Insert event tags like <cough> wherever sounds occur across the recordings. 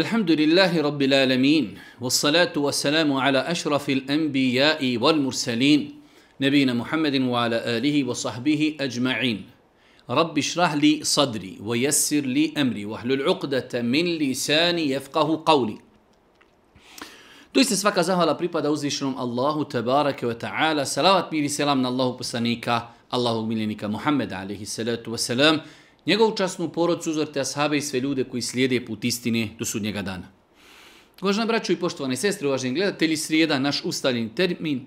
الحمد لله رب العالمين والصلاة والسلام على أشرف الأنبياء والمرسلين نبينا محمد وعلى آله وصحبه أجمعين رب اشرح لي صدري ويسر لي أمري وحل العقدة من لساني يفقه قولي To se svaka zahvala pripada uzvišenom Allahu tebarake wa ta'ala. Salavat miri selam na Allahu poslanika, Allahu miljenika Muhammeda alaihi njegovu časnu porodcu uzvrte ashabe i sve ljude koji slijede put istine do sudnjega dana. Uvažena braću i poštovane sestre, uvaženi gledatelji, srijeda naš ustavljen termin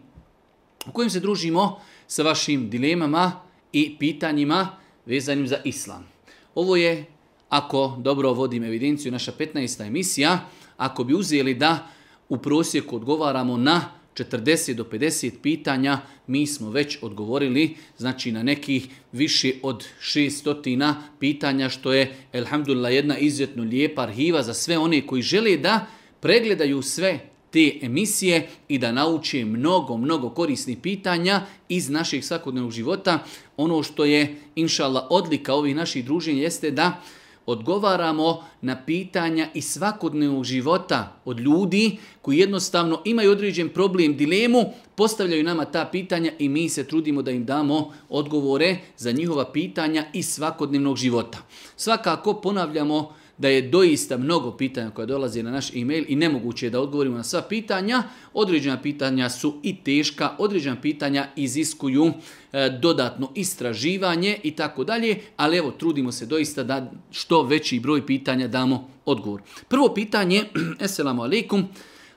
u kojem se družimo sa vašim dilemama i pitanjima vezanim za islam. Ovo je, ako dobro vodim evidenciju, naša 15. emisija, ako bi uzeli da u prosjeku odgovaramo na 40 do 50 pitanja mi smo već odgovorili, znači na nekih više od 600 pitanja, što je, elhamdulillah, jedna izvjetno lijepa arhiva za sve one koji žele da pregledaju sve te emisije i da nauče mnogo, mnogo korisnih pitanja iz našeg svakodnevnog života. Ono što je, inšallah, odlika ovih naših druženja jeste da odgovaramo na pitanja i svakodnevnog života od ljudi koji jednostavno imaju određen problem, dilemu, postavljaju nama ta pitanja i mi se trudimo da im damo odgovore za njihova pitanja i svakodnevnog života. Svakako ponavljamo pitanja da je doista mnogo pitanja koja dolazi na naš e-mail i nemoguće je da odgovorimo na sva pitanja. Određena pitanja su i teška, određena pitanja iziskuju e, dodatno istraživanje i tako dalje, ali evo trudimo se doista da što veći broj pitanja damo odgovor. Prvo pitanje, eselamu <clears throat> alaikum,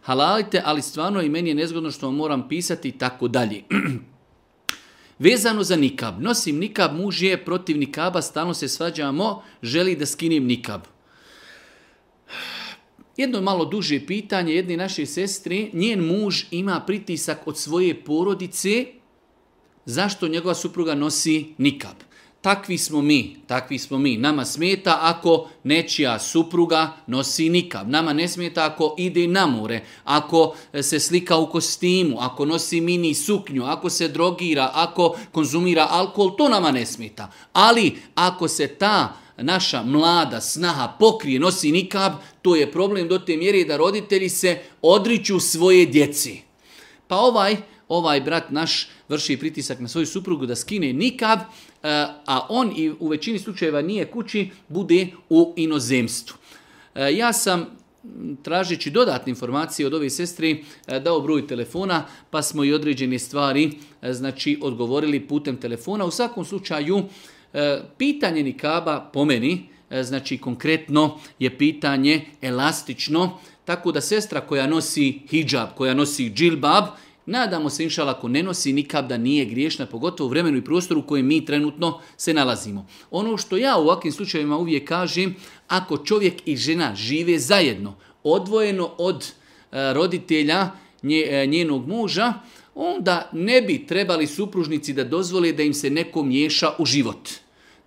halalite, ali stvarno i meni je nezgodno što vam moram pisati i tako dalje. <clears throat> Vezano za nikab. Nosim nikab, muž je protiv nikaba, stalno se svađamo, želi da skinem nikab. Jedno malo duže pitanje jedne naše sestre, njen muž ima pritisak od svoje porodice, zašto njegova supruga nosi nikab? Takvi smo mi, takvi smo mi. Nama smeta ako nečija supruga nosi nikab. Nama ne smeta ako ide na more, ako e, se slika u kostimu, ako nosi mini suknju, ako se drogira, ako konzumira alkohol, to nama ne smeta. Ali ako se ta supruga naša mlada snaha pokrije, nosi nikab, to je problem do te mjere da roditelji se odriču svoje djeci. Pa ovaj, ovaj brat naš vrši pritisak na svoju suprugu da skine nikab, eh, a on i u većini slučajeva nije kući, bude u inozemstvu. Eh, ja sam tražeći dodatne informacije od ove sestre eh, dao broj telefona pa smo i određene stvari znači odgovorili putem telefona u svakom slučaju uh, E, pitanje nikaba po meni, e, znači konkretno je pitanje elastično, tako da sestra koja nosi hijab, koja nosi džilbab, nadamo se inšala ako ne nosi nikab da nije griješna, pogotovo u vremenu i prostoru u kojem mi trenutno se nalazimo. Ono što ja u ovakvim slučajima uvijek kažem, ako čovjek i žena žive zajedno, odvojeno od e, roditelja nje, njenog muža, onda ne bi trebali supružnici da dozvole da im se neko miješa u život.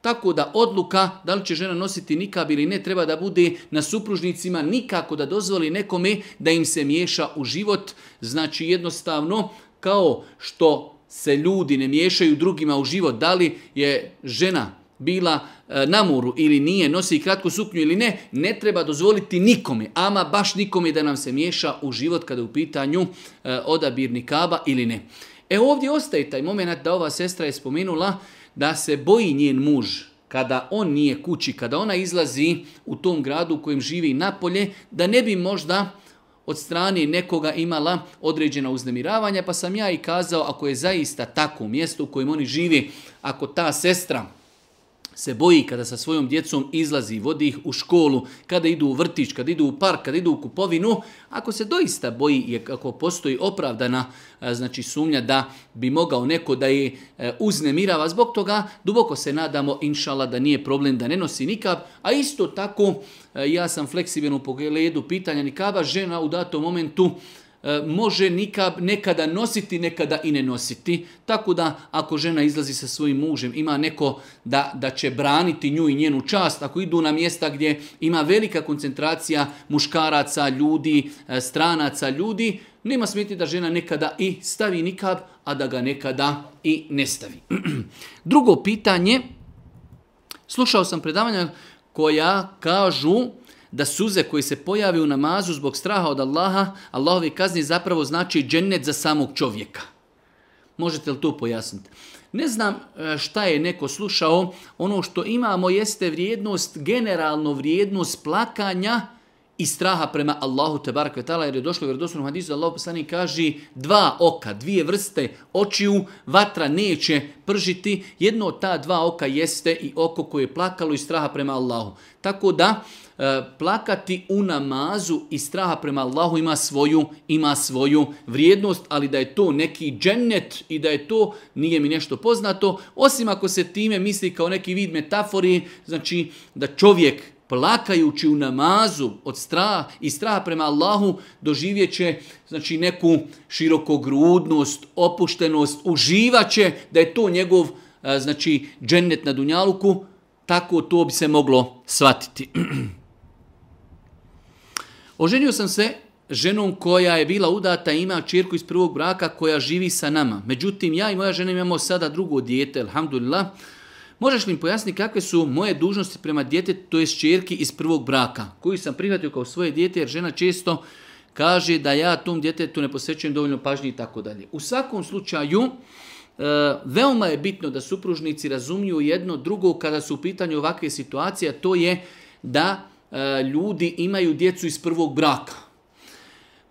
Tako da odluka da li će žena nositi nikab ili ne treba da bude na supružnicima nikako da dozvoli nekome da im se miješa u život. Znači jednostavno kao što se ljudi ne miješaju drugima u život, da li je žena bila e, na moru ili nije, nosi kratku suknju ili ne, ne treba dozvoliti nikome, ama baš nikome da nam se miješa u život kada je u pitanju e, odabir nikaba ili ne. E ovdje ostaje taj moment da ova sestra je spomenula da se boji njen muž kada on nije kući, kada ona izlazi u tom gradu u kojem živi napolje, da ne bi možda od strane nekoga imala određena uznemiravanja, pa sam ja i kazao ako je zaista tako mjesto u kojem oni živi, ako ta sestra se boji kada sa svojom djecom izlazi, vodi ih u školu, kada idu u vrtić, kada idu u park, kada idu u kupovinu, ako se doista boji i ako postoji opravdana znači sumnja da bi mogao neko da je e, uznemirava zbog toga, duboko se nadamo, inšala, da nije problem da ne nosi nikab, a isto tako e, ja sam fleksibilno u pogledu pitanja nikaba, žena u datom momentu uh, E, može nikad, nekada nositi, nekada i ne nositi. Tako da ako žena izlazi sa svojim mužem, ima neko da, da će braniti nju i njenu čast, ako idu na mjesta gdje ima velika koncentracija muškaraca, ljudi, e, stranaca, ljudi, nema smjeti da žena nekada i stavi nikad, a da ga nekada i ne stavi. <clears throat> Drugo pitanje, slušao sam predavanja koja kažu da suze koji se pojavi u namazu zbog straha od Allaha, Allahovi kazni zapravo znači džennet za samog čovjeka. Možete li to pojasniti? Ne znam e, šta je neko slušao, ono što imamo jeste vrijednost, generalno vrijednost plakanja, i straha prema Allahu te barak vetala jer je došlo u vjerodostojnom hadisu da Allah poslanik kaže dva oka, dvije vrste očiju vatra neće pržiti. Jedno od ta dva oka jeste i oko koje je plakalo i straha prema Allahu. Tako da e, plakati u namazu i straha prema Allahu ima svoju ima svoju vrijednost, ali da je to neki džennet i da je to nije mi nešto poznato, osim ako se time misli kao neki vid metafori, znači da čovjek plakajući u namazu od straha i straha prema Allahu doživjeće znači neku širokogrudnost, opuštenost, uživaće da je to njegov znači džennet na dunjaluku, tako to bi se moglo shvatiti. <clears throat> Oženio sam se ženom koja je bila udata ima čirku iz prvog braka koja živi sa nama. Međutim, ja i moja žena imamo sada drugo dijete, alhamdulillah, možeš li mi pojasniti kakve su moje dužnosti prema djete, to je čerki iz prvog braka, koju sam prihvatio kao svoje djete, jer žena često kaže da ja tom djetetu ne posjećujem dovoljno pažnje i tako dalje. U svakom slučaju, e, veoma je bitno da supružnici razumiju jedno drugo kada su u pitanju ovakve situacije, to je da e, ljudi imaju djecu iz prvog braka.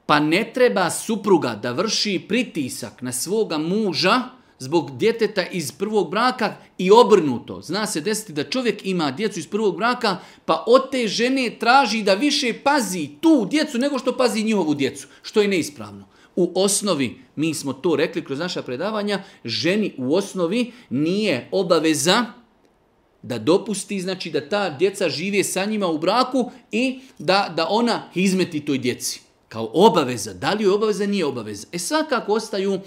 Pa ne treba supruga da vrši pritisak na svoga muža, zbog djeteta iz prvog braka i obrnuto. Zna se desiti da čovjek ima djecu iz prvog braka, pa od te žene traži da više pazi tu djecu nego što pazi njihovu djecu, što je neispravno. U osnovi, mi smo to rekli kroz naša predavanja, ženi u osnovi nije obaveza da dopusti, znači da ta djeca žive sa njima u braku i da, da ona izmeti toj djeci. Kao obaveza, da li je obaveza, nije obaveza. E svakako ostaju uh,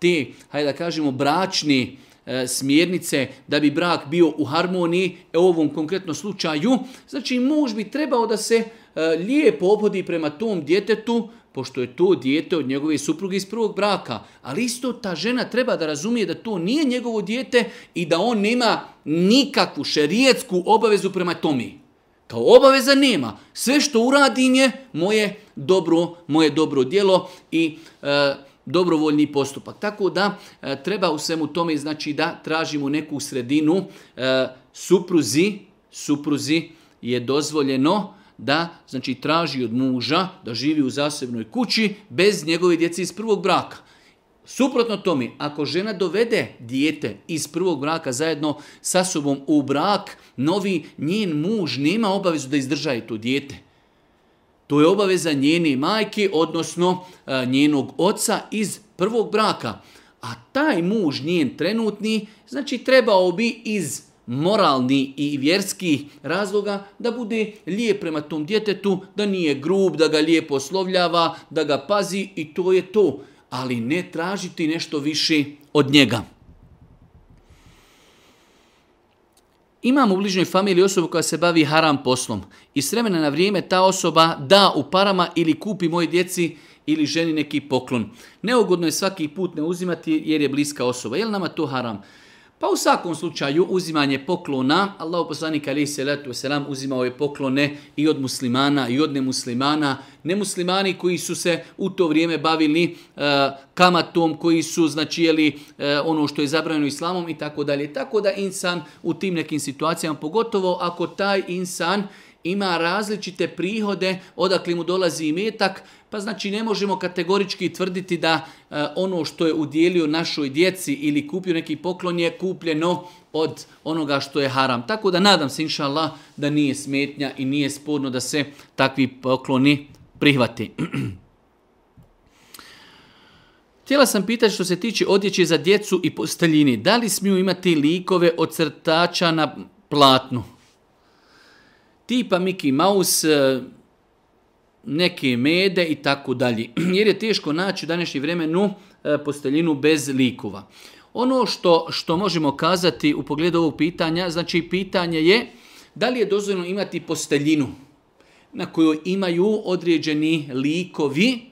te, hajde da kažemo, bračni e, smjernice da bi brak bio u harmoniji, e, u ovom konkretnom slučaju, znači muž bi trebao da se e, lijepo obhodi prema tom djetetu, pošto je to dijete od njegove supruge iz prvog braka, ali isto ta žena treba da razumije da to nije njegovo dijete i da on nema nikakvu šerijetsku obavezu prema tomi. Kao obaveza nema. Sve što uradim je moje dobro, moje dobro djelo i... E, dobrovoljni postupak. Tako da e, treba u svemu tome znači da tražimo neku sredinu. E, supruzi, supruzi je dozvoljeno da znači traži od muža da živi u zasebnoj kući bez njegove djece iz prvog braka. Suprotno tome, ako žena dovede dijete iz prvog braka zajedno sa sobom u brak, novi njen muž nema obavezu da izdržaje to dijete. To je obaveza njene majke, odnosno e, njenog oca iz prvog braka. A taj muž njen trenutni, znači trebao bi iz moralni i vjerskih razloga da bude lijep prema tom djetetu, da nije grub, da ga lijepo slovljava, da ga pazi i to je to. Ali ne tražiti nešto više od njega. Imam u bližnoj familiji osobu koja se bavi haram poslom i s vremena na vrijeme ta osoba da u parama ili kupi moje djeci ili ženi neki poklon. Neugodno je svaki put ne uzimati jer je bliska osoba. Je li nama to haram? Pa u svakom slučaju uzimanje poklona, Allah poslanik alaihi salatu wasalam uzimao je poklone i od muslimana i od nemuslimana. Nemuslimani koji su se u to vrijeme bavili e, kamatom, koji su značijeli e, ono što je zabranjeno islamom i tako dalje. Tako da insan u tim nekim situacijama, pogotovo ako taj insan ima različite prihode, odakle mu dolazi imetak, metak, Pa znači ne možemo kategorički tvrditi da e, ono što je udjelio našoj djeci ili kupio neki poklon je kupljeno od onoga što je haram. Tako da nadam se, inša Allah, da nije smetnja i nije sporno da se takvi pokloni prihvati. <clears throat> Htjela sam pitati što se tiče odjeće za djecu i posteljini. Da li smiju imati likove od crtača na platnu? Tipa Mickey Mouse, neke mede i tako dalje. <clears throat> Jer je teško naći u današnji vremenu e, posteljinu bez likova. Ono što, što možemo kazati u pogledu ovog pitanja, znači pitanje je da li je dozvoljeno imati posteljinu na kojoj imaju određeni likovi,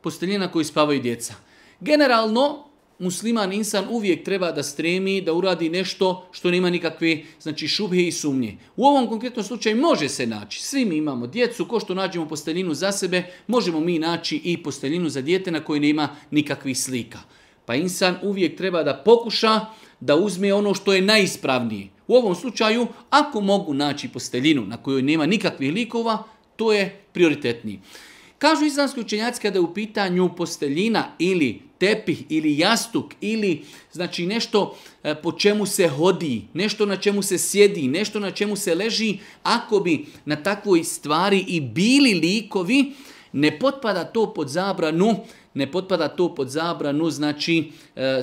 posteljina na kojoj spavaju djeca. Generalno, musliman insan uvijek treba da stremi, da uradi nešto što nema nikakve znači, šubhe i sumnje. U ovom konkretnom slučaju može se naći. Svi mi imamo djecu, ko što nađemo posteljinu za sebe, možemo mi naći i posteljinu za djete na kojoj nema nikakvih slika. Pa insan uvijek treba da pokuša da uzme ono što je najispravnije. U ovom slučaju, ako mogu naći posteljinu na kojoj nema nikakvih likova, to je prioritetniji. Kažu islamski učenjaci kada je u pitanju posteljina ili tepih ili jastuk ili znači nešto e, po čemu se hodi, nešto na čemu se sjedi, nešto na čemu se leži, ako bi na takvoj stvari i bili likovi, ne potpada to pod zabranu uh, ne potpada to pod zabranu, znači e, e,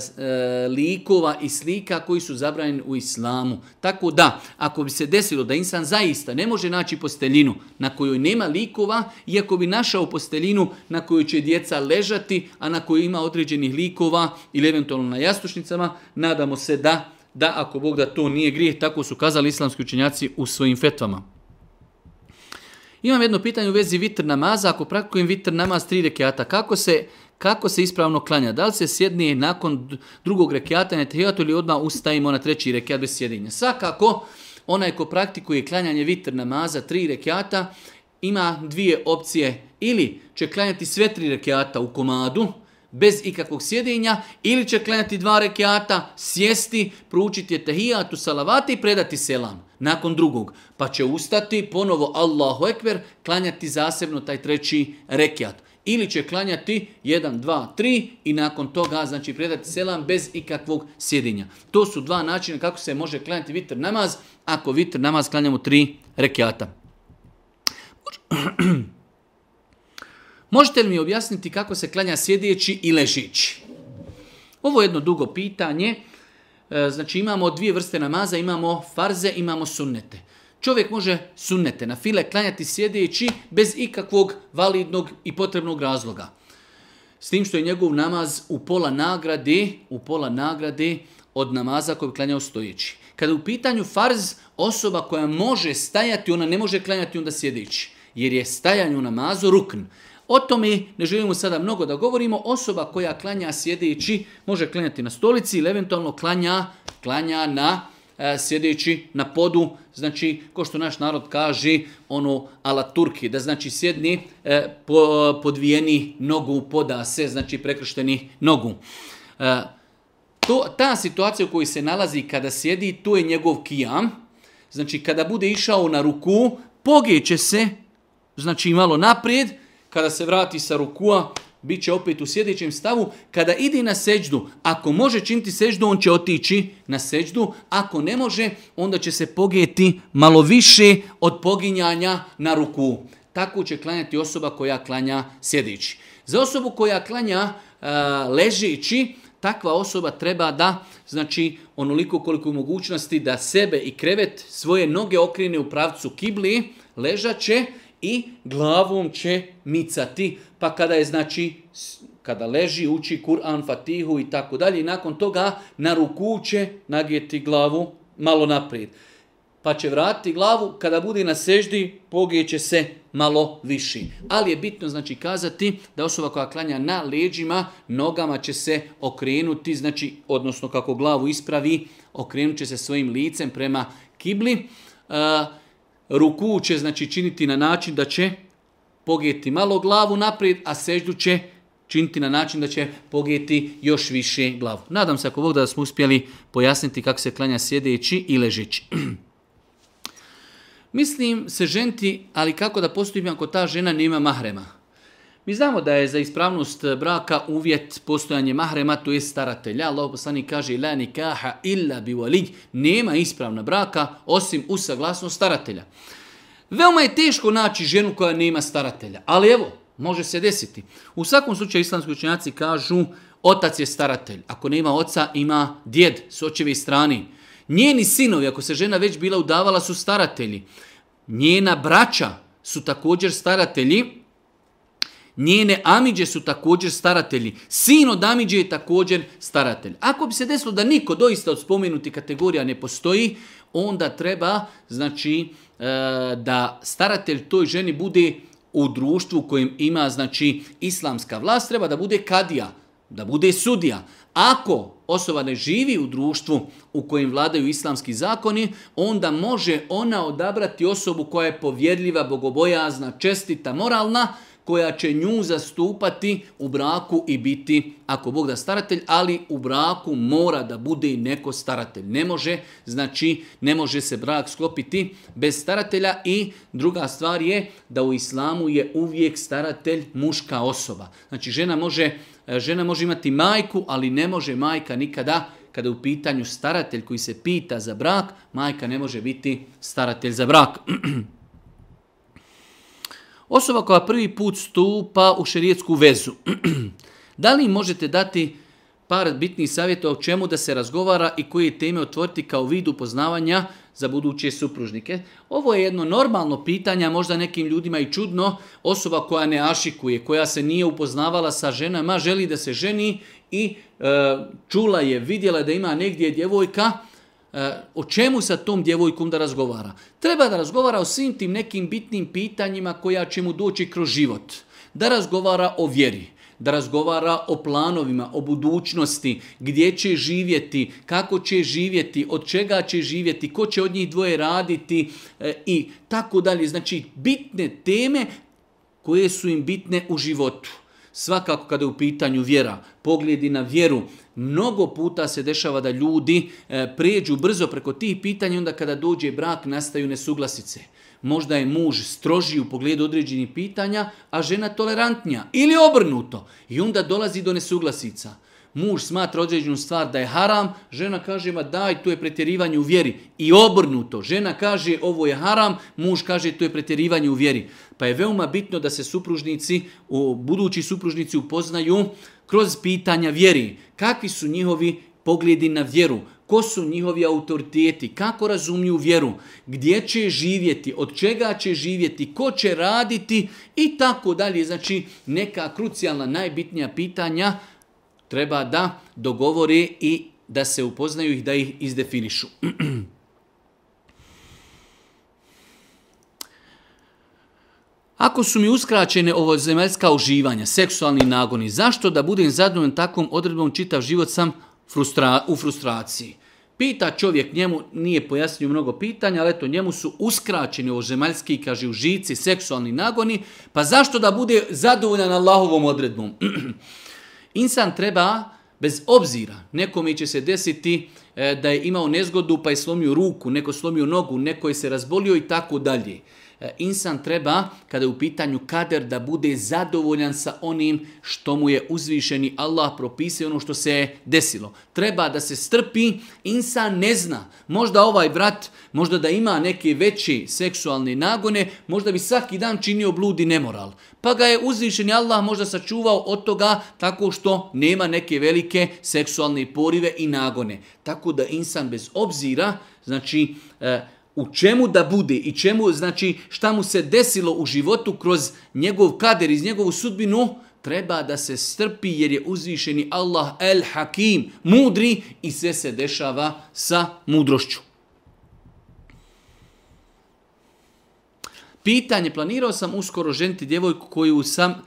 likova i slika koji su zabranjeni u islamu. Tako da, ako bi se desilo da insan zaista ne može naći posteljinu na kojoj nema likova, iako bi našao posteljinu na kojoj će djeca ležati, a na kojoj ima određenih likova ili eventualno na jastušnicama, nadamo se da, da ako Bog da to nije grijeh, tako su kazali islamski učenjaci u svojim fetvama. Imam jedno pitanje u vezi vitr namaza. Ako praktikujem vitr namaz tri rekiata, kako se, kako se ispravno klanja? Da li se sjednije nakon drugog rekiata na tehijatu ili odmah ustajimo na treći rekiat bez sjedinja? Svakako, onaj ko praktikuje klanjanje vitr namaza tri rekiata, ima dvije opcije. Ili će klanjati sve tri rekiata u komadu, bez ikakvog sjedinja ili će klenati dva rekiata, sjesti, proučiti je tehijatu salavati i predati selam nakon drugog. Pa će ustati ponovo Allahu ekver, klanjati zasebno taj treći rekiat. Ili će klanjati 1, 2, 3 i nakon toga, znači predati selam bez ikakvog sjedinja. To su dva načina kako se može klanjati vitr namaz ako vitr namaz klanjamo tri rekiata. Može... Možete li mi objasniti kako se klanja sjedeći i ležići? Ovo je jedno dugo pitanje. E, znači imamo dvije vrste namaza, imamo farze, imamo sunnete. Čovjek može sunnete na file klanjati sjedeći bez ikakvog validnog i potrebnog razloga. S tim što je njegov namaz u pola nagrade, u pola nagrade od namaza koji bi klanjao stojeći. Kada u pitanju farz osoba koja može stajati, ona ne može klanjati onda sjedeći. Jer je stajanje u namazu rukn. O tome ne želimo sada mnogo da govorimo. Osoba koja klanja sjedeći može klanjati na stolici ili eventualno klanja, klanja na e, sjedeći na podu. Znači, ko što naš narod kaže, ono ala turki, da znači sjedni e, po, podvijeni nogu, poda se, znači prekršteni nogu. E, to, ta situacija u kojoj se nalazi kada sjedi, tu je njegov kijam. Znači, kada bude išao na ruku, pogeće se, znači malo naprijed, kada se vrati sa rukua, bit će opet u sjedećem stavu. Kada ide na seđdu, ako može činiti seđdu, on će otići na seđdu. Ako ne može, onda će se pogijeti malo više od poginjanja na ruku. Tako će klanjati osoba koja klanja sjedići. Za osobu koja klanja e, ležići, takva osoba treba da, znači, onoliko koliko mogućnosti da sebe i krevet svoje noge okrine u pravcu kibli, ležaće, i glavom će micati, pa kada je znači kada leži, uči Kur'an, Fatihu i tako dalje, nakon toga na ruku će nagijeti glavu malo naprijed. Pa će vratiti glavu, kada bude na seždi, pogijeće se malo viši. Ali je bitno znači kazati da osoba koja klanja na leđima, nogama će se okrenuti, znači, odnosno kako glavu ispravi, okrenut će se svojim licem prema kibli. Uh, ruku će znači činiti na način da će pogeti malo glavu naprijed, a seždu će činiti na način da će pogeti još više glavu. Nadam se ako Bog da smo uspjeli pojasniti kako se klanja sjedeći i ležeći. <clears throat> Mislim se ženti, ali kako da postupim ako ta žena nema mahrema? Mi znamo da je za ispravnost braka uvjet postojanje mahrema, to je staratelja. Allah poslani kaže, la nikaha illa bi walid. nema ispravna braka osim u saglasnost staratelja. Veoma je teško naći ženu koja nema staratelja, ali evo, može se desiti. U svakom slučaju islamski učenjaci kažu, otac je staratelj. Ako nema oca, ima djed s očeve strani. Njeni sinovi, ako se žena već bila udavala, su staratelji. Njena braća su također staratelji, Njene amiđe su također staratelji. Sin od amiđe je također staratelj. Ako bi se desilo da niko doista od spomenuti kategorija ne postoji, onda treba znači, e, da staratelj toj ženi bude u društvu kojem ima znači, islamska vlast, treba da bude kadija, da bude sudija. Ako osoba ne živi u društvu u kojem vladaju islamski zakoni, onda može ona odabrati osobu koja je povjedljiva, bogobojazna, čestita, moralna, koja će nju zastupati u braku i biti, ako Bog da staratelj, ali u braku mora da bude i neko staratelj. Ne može, znači ne može se brak sklopiti bez staratelja i druga stvar je da u islamu je uvijek staratelj muška osoba. Znači žena može, žena može imati majku, ali ne može majka nikada kada u pitanju staratelj koji se pita za brak, majka ne može biti staratelj za brak. <clears throat> Osoba koja prvi put stupa u šerijetsku vezu. <clears throat> da li možete dati par bitnih savjeta o čemu da se razgovara i koje teme otvoriti kao vid upoznavanja za buduće supružnike? Ovo je jedno normalno pitanje, možda nekim ljudima i čudno. Osoba koja ne ašikuje, koja se nije upoznavala sa ženama, želi da se ženi i e, čula je, vidjela da ima negdje djevojka, E, o čemu sa tom djevojkom da razgovara? Treba da razgovara o svim tim nekim bitnim pitanjima koja će mu doći kroz život. Da razgovara o vjeri, da razgovara o planovima, o budućnosti, gdje će živjeti, kako će živjeti, od čega će živjeti, ko će od njih dvoje raditi e, i tako dalje. Znači, bitne teme koje su im bitne u životu svakako kada je u pitanju vjera, pogledi na vjeru, mnogo puta se dešava da ljudi e, prijeđu brzo preko tih pitanja, onda kada dođe brak nastaju nesuglasice. Možda je muž stroži u pogledu određenih pitanja, a žena tolerantnija ili obrnuto i onda dolazi do nesuglasica muž smatra određenu stvar da je haram, žena kaže, ma daj, to je pretjerivanje u vjeri. I obrnuto, žena kaže, ovo je haram, muž kaže, to je pretjerivanje u vjeri. Pa je veoma bitno da se supružnici, u, budući supružnici upoznaju kroz pitanja vjeri. Kakvi su njihovi pogledi na vjeru? Ko su njihovi autoriteti? Kako razumiju vjeru? Gdje će živjeti? Od čega će živjeti? Ko će raditi? I tako dalje. Znači, neka krucijalna, najbitnija pitanja treba da dogovore i da se upoznaju i da ih izdefinišu. <clears throat> Ako su mi uskraćene ovo zemaljska uživanja, seksualni nagoni, zašto da budem zadnjom takvom odredbom čitav život sam frustra, u frustraciji? Pita čovjek njemu, nije pojasnio mnogo pitanja, ali eto njemu su uskraćeni ovo zemaljski, kaže u žici, seksualni nagoni, pa zašto da bude zadovoljan Allahovom odredbom? <clears throat> Insan treba, bez obzira, nekome će se desiti e, da je imao nezgodu pa je slomio ruku, neko slomio nogu, neko je se razbolio i tako dalje. E, insan treba, kada je u pitanju kader, da bude zadovoljan sa onim što mu je uzvišeni Allah propisao ono što se desilo. Treba da se strpi, insan ne zna. Možda ovaj vrat, možda da ima neke veće seksualne nagone, možda bi svaki dan činio bludi nemoral. Pa ga je uzvišeni Allah možda sačuvao od toga tako što nema neke velike seksualne porive i nagone. Tako da insan bez obzira, znači, e, u čemu da bude i čemu, znači šta mu se desilo u životu kroz njegov kader, iz njegovu sudbinu, treba da se strpi jer je uzvišeni Allah el Hakim, mudri i sve se dešava sa mudrošću. Pitanje, planirao sam uskoro ženiti djevojku koju sam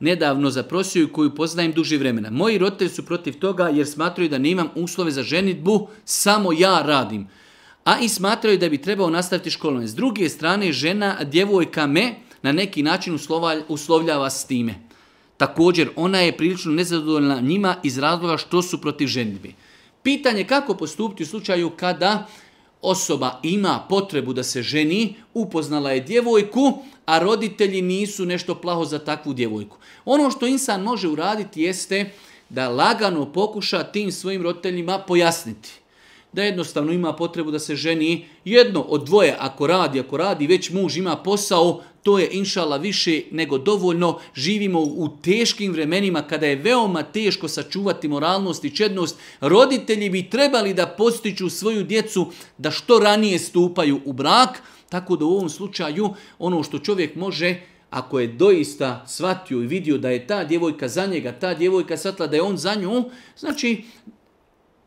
nedavno zaprosio i koju poznajem duži vremena. Moji roditelji su protiv toga jer smatruju da nemam uslove za ženitbu, samo ja radim a i smatraju da bi trebao nastaviti školovanje. S druge strane, žena, djevojka me, na neki način uslovalj, uslovljava s time. Također, ona je prilično nezadovoljna njima iz razloga što su protiv ženitbe. Pitanje kako postupiti u slučaju kada osoba ima potrebu da se ženi, upoznala je djevojku, a roditelji nisu nešto plaho za takvu djevojku. Ono što insan može uraditi jeste da lagano pokuša tim svojim roditeljima pojasniti da jednostavno ima potrebu da se ženi jedno od dvoje ako radi, ako radi, već muž ima posao, to je inšala više nego dovoljno. Živimo u teškim vremenima kada je veoma teško sačuvati moralnost i čednost. Roditelji bi trebali da postiču svoju djecu da što ranije stupaju u brak, tako da u ovom slučaju ono što čovjek može ako je doista shvatio i vidio da je ta djevojka za njega, ta djevojka shvatila da je on za nju, znači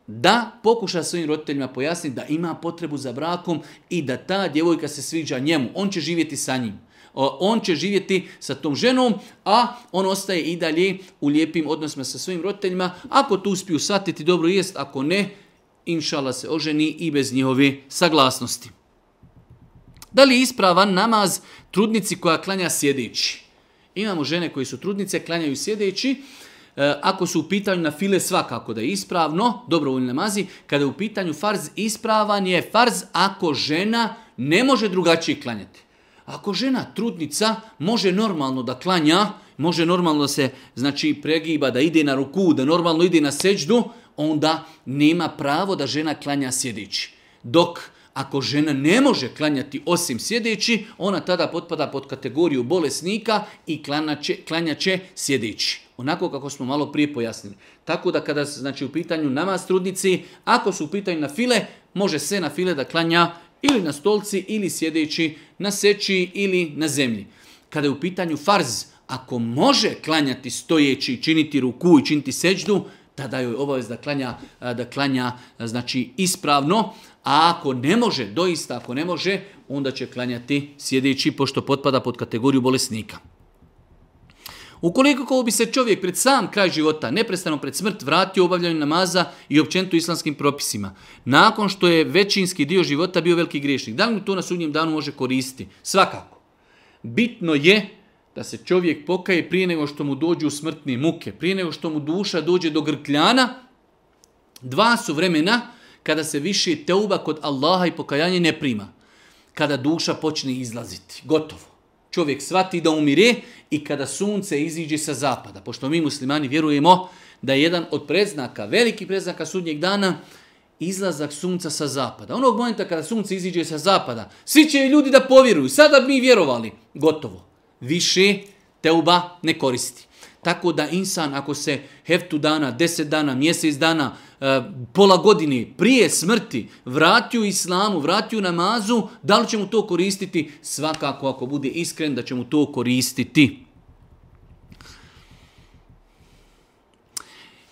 da pokuša svojim roditeljima pojasniti da ima potrebu za brakom i da ta djevojka se sviđa njemu. On će živjeti sa njim. On će živjeti sa tom ženom, a on ostaje i dalje u lijepim odnosima sa svojim roditeljima. Ako tu uspiju satiti, dobro jest, ako ne, inšala se oženi i bez njihove saglasnosti. Da li je ispravan namaz trudnici koja klanja sjedeći? Imamo žene koji su trudnice, klanjaju sjedeći. Uh, E, ako su u pitanju na file svakako da je ispravno, dobrovoljni namazi, kada je u pitanju farz ispravan je farz ako žena ne može drugačije klanjati. Ako žena trudnica može normalno da klanja, može normalno da se znači pregiba, da ide na ruku, da normalno ide na seđdu, onda nema pravo da žena klanja sjedići. Dok ako žena ne može klanjati osim sjedeći, ona tada potpada pod kategoriju bolesnika i klanjaće, klanjaće sjedeći. Onako kako smo malo prije pojasnili. Tako da kada znači u pitanju namaz trudnici, ako su u pitanju na file, može se na file da klanja ili na stolci, ili sjedeći, na seći, ili na zemlji. Kada je u pitanju farz, ako može klanjati stojeći, činiti ruku i činiti seđdu, tada joj obavez da klanja, da klanja znači ispravno, a ako ne može, doista ako ne može, onda će klanjati sjedeći, pošto potpada pod kategoriju bolesnika. Ukoliko ko bi se čovjek pred sam kraj života, neprestano pred smrt, vratio obavljanju namaza i općenitu islamskim propisima, nakon što je većinski dio života bio veliki griješnik, da li mu to na sudnjem danu može koristiti? Svakako. Bitno je da se čovjek pokaje prije nego što mu dođu smrtne muke, prije nego što mu duša dođe do grkljana, dva su vremena kada se više teuba kod Allaha i pokajanje ne prima. Kada duša počne izlaziti. Gotovo čovjek svati da umire i kada sunce iziđe sa zapada. Pošto mi muslimani vjerujemo da je jedan od predznaka, veliki predznaka sudnjeg dana, izlazak sunca sa zapada. Onog momenta kada sunce iziđe sa zapada, svi će ljudi da povjeruju. Sada bi mi vjerovali. Gotovo. Više teuba ne koristi. Tako da insan ako se heftu dana, deset dana, mjesec dana, eh, pola godine prije smrti vrati u islamu, vrati u namazu, da li će mu to koristiti? Svakako ako bude iskren da će mu to koristiti.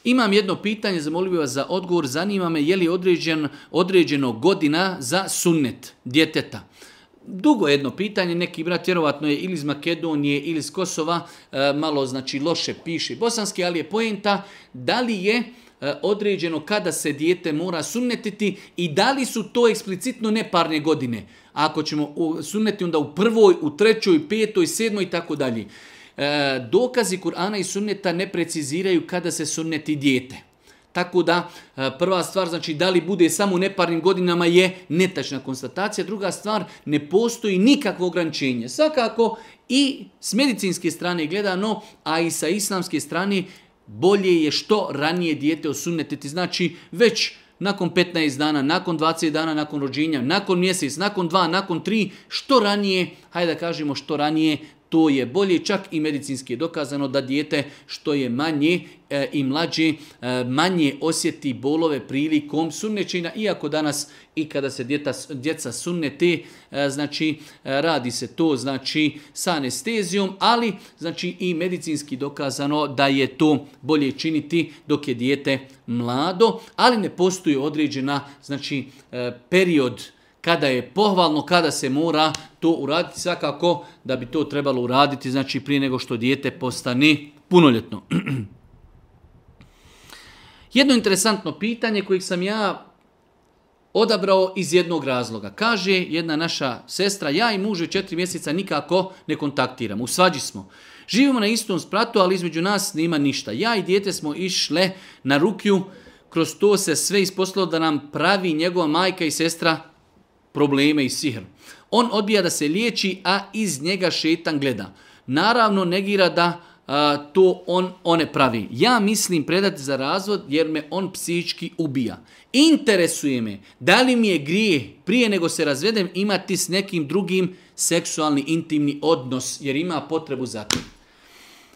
Imam jedno pitanje, zamolio bih vas za odgovor. Zanima me je li određen, određeno godina za sunnet djeteta. Uh, Dugo jedno pitanje, neki brat vjerovatno je ili iz Makedonije ili iz Kosova, e, malo znači loše piše bosanski, ali je poenta da li je e, određeno kada se dijete mora sunnetiti i da li su to eksplicitno neparne godine. Ako ćemo sunneti onda u prvoj, u trećoj, petoj, sedmoj i tako dalje. E, dokazi Kur'ana i sunneta ne preciziraju kada se sunneti dijete. Tako da e, prva stvar, znači da li bude samo u neparnim godinama je netačna konstatacija. Druga stvar, ne postoji nikakvo ograničenje. Svakako i s medicinske strane gledano, a i sa islamske strane, bolje je što ranije dijete osuneteti. Znači već nakon 15 dana, nakon 20 dana, nakon rođenja, nakon mjesec, nakon dva, nakon tri, što ranije, hajde da kažemo što ranije, to je bolje, čak i medicinski je dokazano da dijete što je manje e, i mlađe e, manje osjeti bolove prilikom sunnećina, iako danas i kada se djeta, djeca sunnete, e, znači e, radi se to znači sa anestezijom, ali znači i medicinski dokazano da je to bolje činiti dok je dijete mlado, ali ne postoji određena znači e, period e, kada je pohvalno, kada se mora to uraditi, svakako da bi to trebalo uraditi, znači prije nego što dijete postane punoljetno. <clears throat> Jedno interesantno pitanje kojeg sam ja odabrao iz jednog razloga. Kaže jedna naša sestra, ja i muž četiri mjeseca nikako ne kontaktiramo, u svađi smo. Živimo na istom spratu, ali između nas nima ništa. Ja i dijete smo išle na rukju, kroz to se sve ispostalo da nam pravi njegova majka i sestra probleme i sihr. On odbija da se liječi, a iz njega šetan gleda. Naravno, negira da a, to on one pravi. Ja mislim predati za razvod jer me on psički ubija. Interesuje me da li mi je grije prije nego se razvedem imati s nekim drugim seksualni intimni odnos jer ima potrebu za to.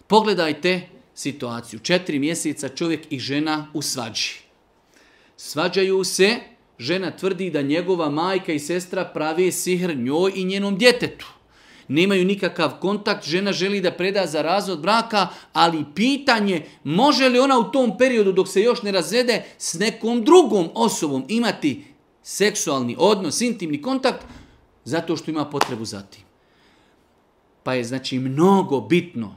Pogledajte situaciju. Četiri mjeseca čovjek i žena u svađi. Svađaju se žena tvrdi da njegova majka i sestra prave sihr njoj i njenom djetetu. Nemaju nikakav kontakt, žena želi da preda za razvod braka, ali pitanje može li ona u tom periodu dok se još ne razvede s nekom drugom osobom imati seksualni odnos, intimni kontakt, zato što ima potrebu za tim. Pa je znači mnogo bitno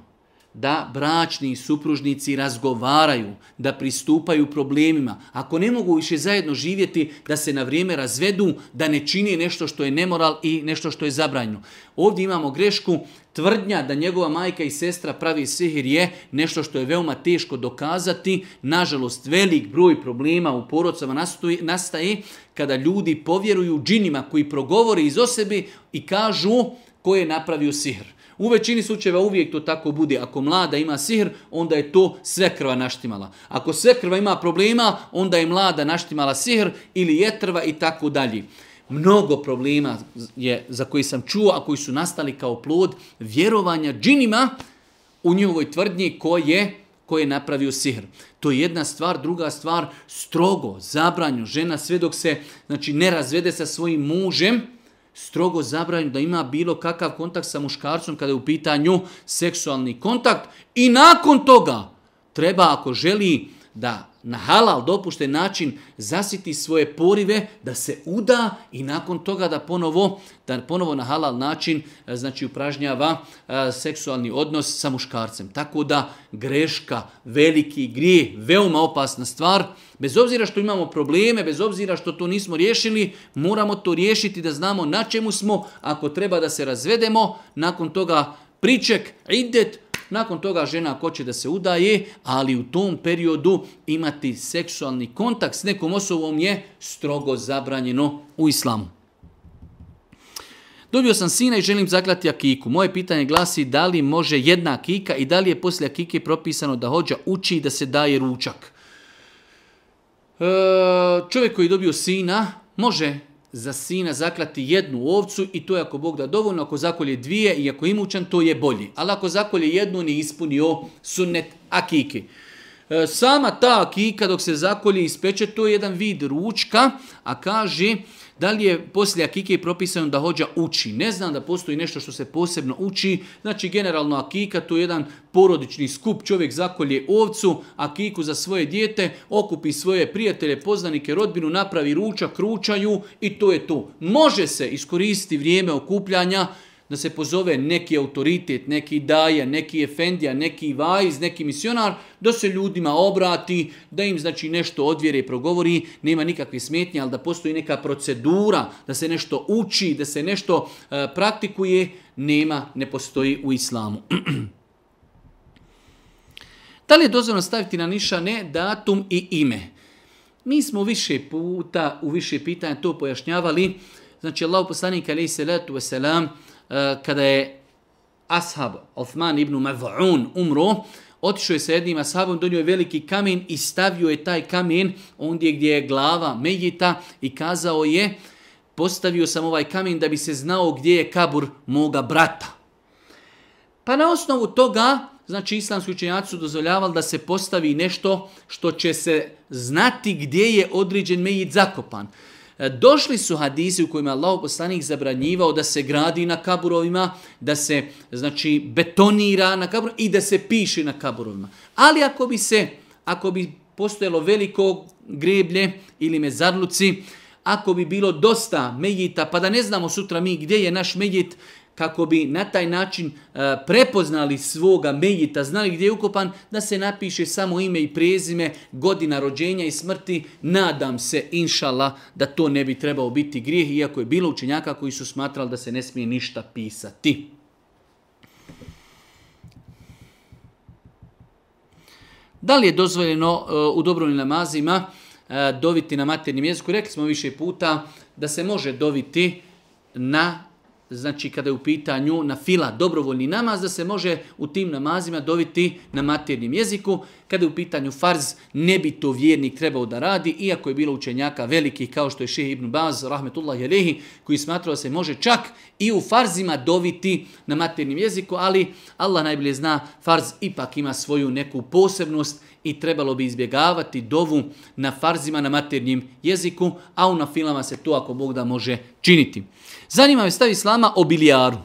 da bračni supružnici razgovaraju, da pristupaju problemima. Ako ne mogu više zajedno živjeti, da se na vrijeme razvedu, da ne čini nešto što je nemoral i nešto što je zabranjeno. Ovdje imamo grešku, tvrdnja da njegova majka i sestra pravi sihir je nešto što je veoma teško dokazati. Nažalost, velik broj problema u porodcama nastaje kada ljudi povjeruju džinima koji progovore iz osebe i kažu ko je napravio sihr. U većini slučajeva uvijek to tako bude. Ako mlada ima sihr, onda je to sve krva naštimala. Ako sve krva ima problema, onda je mlada naštimala sihr ili jetrva i tako dalje. Mnogo problema je za koji sam čuo, a koji su nastali kao plod vjerovanja džinima u njihovoj tvrdnji koje, koje je napravio sihr. To je jedna stvar, druga stvar, strogo zabranju žena sve dok se znači, ne razvede sa svojim mužem, strogo zabranjeno da ima bilo kakav kontakt sa muškarcom kada je u pitanju seksualni kontakt i nakon toga treba ako želi da na halal dopušten način zasiti svoje porive, da se uda i nakon toga da ponovo, da ponovo na halal način e, znači upražnjava e, seksualni odnos sa muškarcem. Tako da greška, veliki grije, veoma opasna stvar. Bez obzira što imamo probleme, bez obzira što to nismo riješili, moramo to riješiti da znamo na čemu smo, ako treba da se razvedemo, nakon toga priček, idet, Nakon toga žena ko će da se udaje, ali u tom periodu imati seksualni kontakt s nekom osobom je strogo zabranjeno u islamu. Dobio sam sina i želim zaklati akiku. Moje pitanje glasi da li može jedna akika i da li je poslije akike propisano da hođa uči da se daje ručak. E, čovjek koji je dobio sina može za sina zaklati jednu ovcu i to je ako Bog da dovoljno, ako zakolje dvije i ako imućan, to je bolji. Ali ako zakolje jednu, on je ispunio sunnet akike. E, sama ta akika dok se zakolje ispeče, to je jedan vid ručka, a kaže Da li je poslije akike propisano da hođa uči? Ne znam da postoji nešto što se posebno uči. Znači, generalno akika to je jedan porodični skup. Čovjek zakolje ovcu, akiku za svoje dijete, okupi svoje prijatelje, poznanike, rodbinu, napravi ručak, ručaju i to je to. Može se iskoristiti vrijeme okupljanja da se pozove neki autoritet, neki daja, neki efendija, neki vajz, neki misionar, da se ljudima obrati, da im znači nešto odvjere i progovori, nema nikakve smetnje, ali da postoji neka procedura, da se nešto uči, da se nešto e, praktikuje, nema, ne postoji u islamu. <clears throat> da li je dozvano staviti na niša ne datum i ime? Mi smo više puta u više pitanja to pojašnjavali, znači Allah poslanika alaihi salatu wasalam, salam, Eh, kada je ashab Othman ibn Mav'un umro, otišao je sa jednim ashabom, donio je veliki kamen i stavio je taj kamen ondje gdje je glava Medjita i kazao je, postavio sam ovaj kamen da bi se znao gdje je kabur moga brata. Pa na osnovu toga, znači islamski učenjaci su dozvoljavali da se postavi nešto što će se znati gdje je određen Medjit zakopan. E, došli su hadisi u kojima Allah poslanik zabranjivao da se gradi na kaburovima, da se znači betonira na kaburovima i da se piše na kaburovima. Ali ako bi se, ako bi postojalo veliko greblje ili mezarluci, ako bi bilo dosta mejita, pa da ne znamo sutra mi gdje je naš mejit, kako bi na taj način e, prepoznali svoga mejita, znali gdje je ukopan, da se napiše samo ime i prezime, godina rođenja i smrti. Nadam se, inšala, da to ne bi trebao biti grijeh, iako je bilo učenjaka koji su smatrali da se ne smije ništa pisati. Da li je dozvoljeno e, u dobrovnim namazima e, doviti na maternjem jeziku? Rekli smo više puta da se može doviti na znači kada je u pitanju na fila dobrovoljni namaz, da se može u tim namazima dobiti na maternjem jeziku. Kada je u pitanju farz, ne bi to vjernik trebao da radi, iako je bilo učenjaka veliki kao što je Šehe ibn Baz, rahmetullah jelehi, koji smatrao da se može čak i u farzima dobiti na maternjem jeziku, ali Allah najbolje zna, farz ipak ima svoju neku posebnost, i trebalo bi izbjegavati dovu na farzima na maternjem jeziku, a u nafilama se to ako Bog da može činiti. Zanima me stav Islama o bilijaru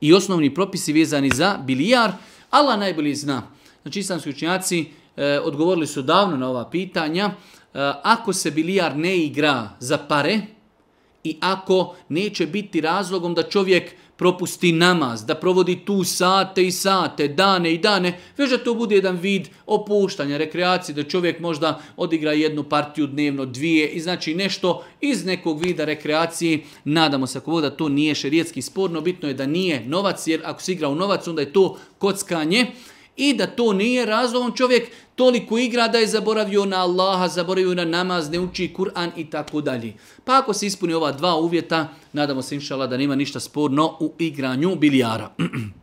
i osnovni propisi vezani za bilijar. Allah najbolji zna. Znači islamski učinjaci e, odgovorili su davno na ova pitanja. E, ako se bilijar ne igra za pare i ako neće biti razlogom da čovjek propusti namaz, da provodi tu sate i sate, dane i dane, već da to bude jedan vid opuštanja, rekreacije, da čovjek možda odigra jednu partiju dnevno, dvije i znači nešto iz nekog vida rekreacije, nadamo se ako voda to nije šerijetski sporno, bitno je da nije novac, jer ako se igra u novac, onda je to kockanje, I da to nije razlogom čovjek toliko igra da je zaboravio na Allaha, zaboravio na namaz, ne uči Kur'an i tako dalje. Pa ako se ispuni ova dva uvjeta, nadamo se inšala da nema ništa sporno u igranju bilijara. <clears throat>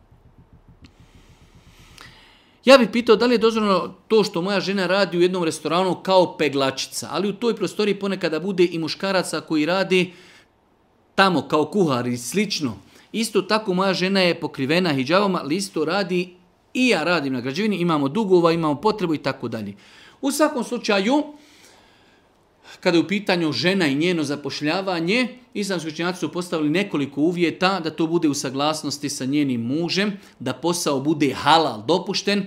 Ja bih pitao da li je dozvoljeno to što moja žena radi u jednom restoranu kao peglačica, ali u toj prostoriji ponekada bude i muškaraca koji radi tamo kao kuhar i slično. Isto tako moja žena je pokrivena hijabom, ali isto radi i ja radim na građevini, imamo dugova, imamo potrebu i tako dalje. U svakom slučaju, kada je u pitanju žena i njeno zapošljavanje, islamski učinjaci su postavili nekoliko uvjeta da to bude u saglasnosti sa njenim mužem, da posao bude halal dopušten, e,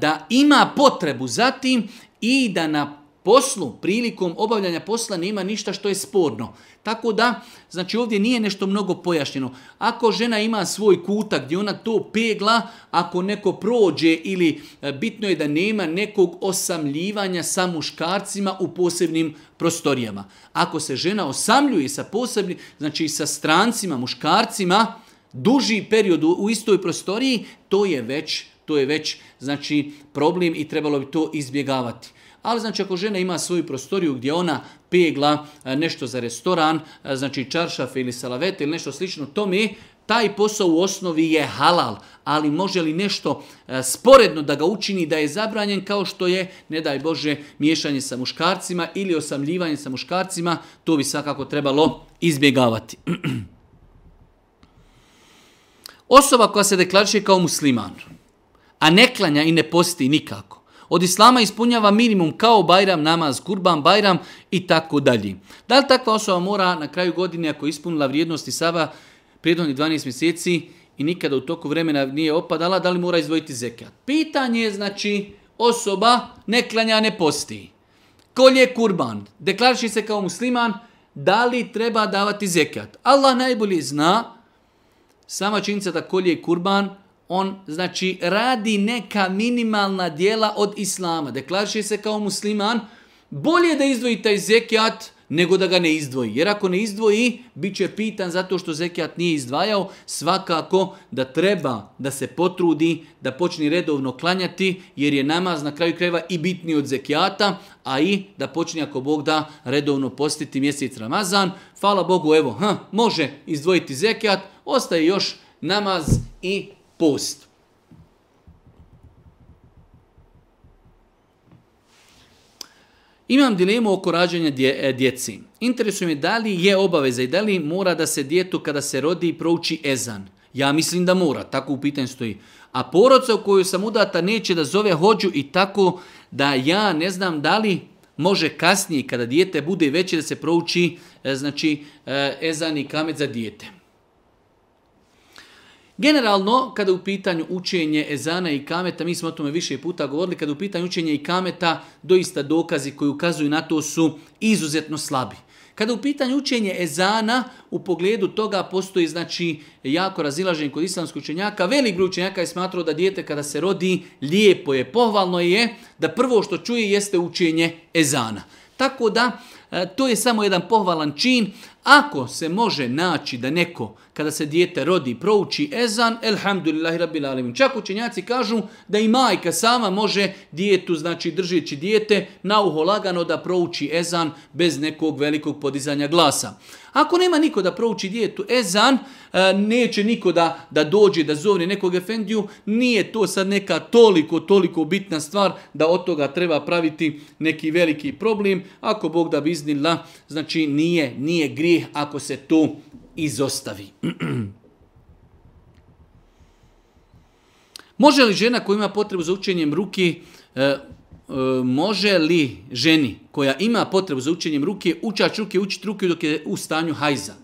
da ima potrebu za tim i da na poslu, prilikom obavljanja posla nema ništa što je sporno. Tako da, znači ovdje nije nešto mnogo pojašnjeno. Ako žena ima svoj kutak gdje ona to pegla, ako neko prođe ili e, bitno je da nema nekog osamljivanja sa muškarcima u posebnim prostorijama. Ako se žena osamljuje sa posebnim, znači sa strancima, muškarcima, duži period u istoj prostoriji, to je već, to je već znači problem i trebalo bi to izbjegavati. Ali znači ako žena ima svoju prostoriju gdje ona pegla e, nešto za restoran, e, znači čaršafe ili salavete ili nešto slično tome, taj posao u osnovi je halal, ali može li nešto e, sporedno da ga učini da je zabranjen kao što je, ne daj Bože, miješanje sa muškarcima ili osamljivanje sa muškarcima, to bi svakako trebalo izbjegavati. <clears throat> Osoba koja se deklariše kao musliman, a ne klanja i ne posti nikako, od islama ispunjava minimum kao bajram, namaz, kurban, bajram i tako dalje. Da li takva osoba mora na kraju godine ako je ispunila vrijednosti Sava prijednog 12 mjeseci i nikada u toku vremena nije opadala, da li mora izvojiti zekat? Pitanje je znači osoba ne klanja, ne posti. Kol je kurban? Deklariši se kao musliman, da li treba davati zekat? Allah najbolje zna, sama činjica da kol je kurban, on znači radi neka minimalna dijela od islama. Deklariše se kao musliman, bolje da izdvoji taj zekijat nego da ga ne izdvoji. Jer ako ne izdvoji, bit će pitan zato što zekijat nije izdvajao, svakako da treba da se potrudi, da počne redovno klanjati, jer je namaz na kraju krajeva i bitniji od zekijata, a i da počne ako Bog da redovno postiti mjesec Ramazan. Hvala Bogu, evo, ha, može izdvojiti zekijat, ostaje još namaz i post. Imam dilemu oko rađanja djeci. E, Interesuje me da li je obaveza i da li mora da se djetu kada se rodi i prouči ezan. Ja mislim da mora, tako u pitanju stoji. A poroca u kojoj sam udata neće da zove hođu i tako da ja ne znam da li može kasnije kada dijete bude veće da se prouči e, znači, e, ezan i kamet za djete. Generalno, kada je u pitanju učenje ezana i kameta, mi smo o tome više puta govorili, kada je u pitanju učenje i kameta, doista dokazi koji ukazuju na to su izuzetno slabi. Kada u pitanju učenje ezana, u pogledu toga postoji znači, jako razilažen kod islamskog učenjaka. Velik gru učenjaka je smatrao da dijete kada se rodi, lijepo je, pohvalno je da prvo što čuje jeste učenje ezana. Tako da, e, to je samo jedan pohvalan čin, Ako se može naći da neko, kada se dijete rodi, prouči ezan, elhamdulillahi rabbil alemin. Čak učenjaci kažu da i majka sama može dijetu, znači držeći dijete, na uho lagano da prouči ezan bez nekog velikog podizanja glasa. Ako nema niko da prouči dijetu ezan, e, neće niko da, da dođe da zove nekog efendiju, nije to sad neka toliko, toliko bitna stvar da od toga treba praviti neki veliki problem. Ako Bog da bi iznila, znači nije, nije grije grijeh ako se to izostavi. <clears throat> može li žena koja ima potrebu za učenjem ruke, e, može li ženi koja ima potrebu za učenjem ruke, učač ruke, učit ruke dok je u stanju hajza?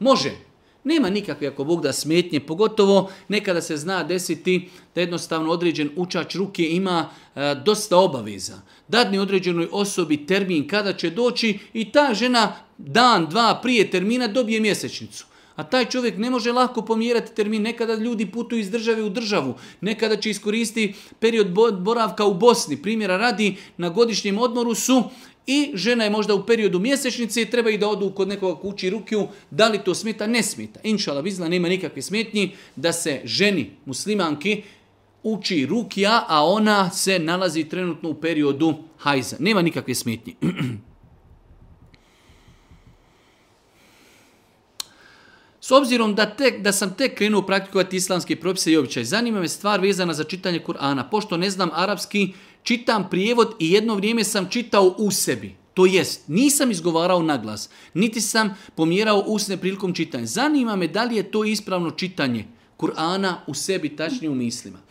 Može. Nema nikakve, ako Bog da smetnje, pogotovo nekada se zna desiti da jednostavno određen učač ruke ima e, dosta obaveza dadne određenoj osobi termin kada će doći i ta žena dan, dva prije termina dobije mjesečnicu. A taj čovjek ne može lako pomjerati termin. Nekada ljudi putuju iz države u državu. Nekada će iskoristi period boravka u Bosni. Primjera radi na godišnjem odmoru su i žena je možda u periodu mjesečnice i treba i da odu kod nekoga kući rukiju. Da li to smeta? Ne smeta. Inšala bizla nema nikakve smetnji da se ženi muslimanki uči rukija, a ona se nalazi trenutno u periodu hajza. Nema nikakve smetnje. <clears throat> S obzirom da tek, da sam tek krenuo praktikovati islamske propise i običaje, zanima me stvar vezana za čitanje Kur'ana. Pošto ne znam arapski, čitam prijevod i jedno vrijeme sam čitao u sebi. To jest, nisam izgovarao na glas, niti sam pomjerao usne prilikom čitanja. Zanima me da li je to ispravno čitanje Kur'ana u sebi, tačnije u mislima. Uh,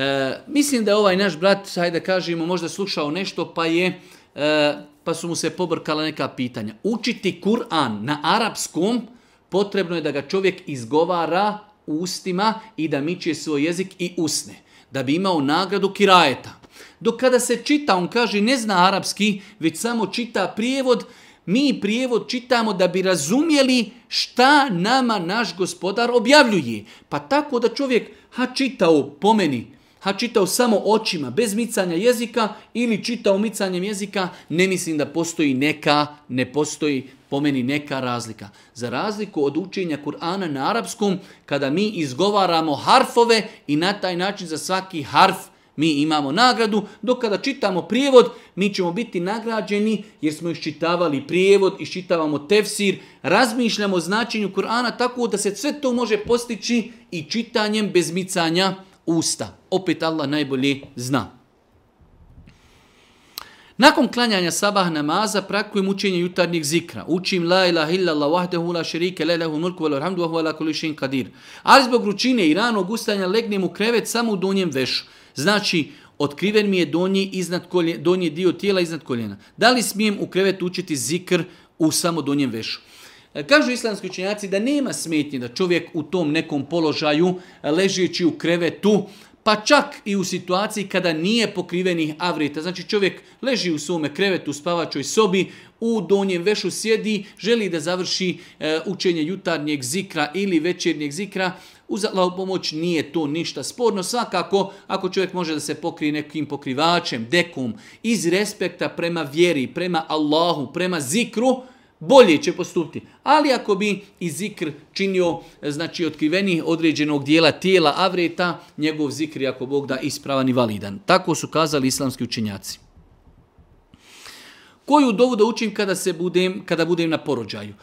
E, mislim da je ovaj naš brat, hajde kažemo, možda slušao nešto pa je e, pa su mu se pobrkala neka pitanja. Učiti Kur'an na arapskom potrebno je da ga čovjek izgovara ustima i da miče svoj jezik i usne. Da bi imao nagradu kirajeta. Dok kada se čita, on kaže, ne zna arapski, već samo čita prijevod, mi prijevod čitamo da bi razumjeli šta nama naš gospodar objavljuje. Pa tako da čovjek ha čitao pomeni meni, Ha čitao samo očima, bez micanja jezika ili čitao micanjem jezika, ne mislim da postoji neka, ne postoji pomeni neka razlika. Za razliku od učenja Kur'ana na arapskom, kada mi izgovaramo harfove i na taj način za svaki harf mi imamo nagradu, dok kada čitamo prijevod, mi ćemo biti nagrađeni jer smo iščitavali prijevod, iščitavamo tefsir, razmišljamo značenju Kur'ana tako da se sve to može postići i čitanjem bez micanja jezika usta. Opet Allah najbolje zna. Nakon klanjanja sabah namaza prakujem učenje jutarnjeg zikra. Učim la ilaha illallah wahdehu la shirike le lehu mulku velo hamdu wa la kulli shay'in qadir. Ali zbog ručine i ranog ustanja legnem u krevet samo u donjem vešu. Znači, otkriven mi je donji iznad koljena, donji dio tijela iznad koljena. Da li smijem u krevet učiti zikr u samo donjem vešu? E, kažu islamski učenjaci da nema smetnje da čovjek u tom nekom položaju e, ležeći u krevetu, pa čak i u situaciji kada nije pokrivenih avrita. Znači čovjek leži u svome krevetu u spavačoj sobi, u donjem vešu sjedi, želi da završi e, učenje jutarnjeg zikra ili večernjeg zikra, uz Allahov pomoć nije to ništa sporno. Svakako, ako čovjek može da se pokrije nekim pokrivačem, dekom, iz respekta prema vjeri, prema Allahu, prema zikru, bolje će postupiti. Ali ako bi i zikr činio e, znači, otkriveni određenog dijela tijela avreta, njegov zikr je ako Bog da ispravan i validan. Tako su kazali islamski učinjaci. Koju dovu da učim kada, se budem, kada budem na porođaju?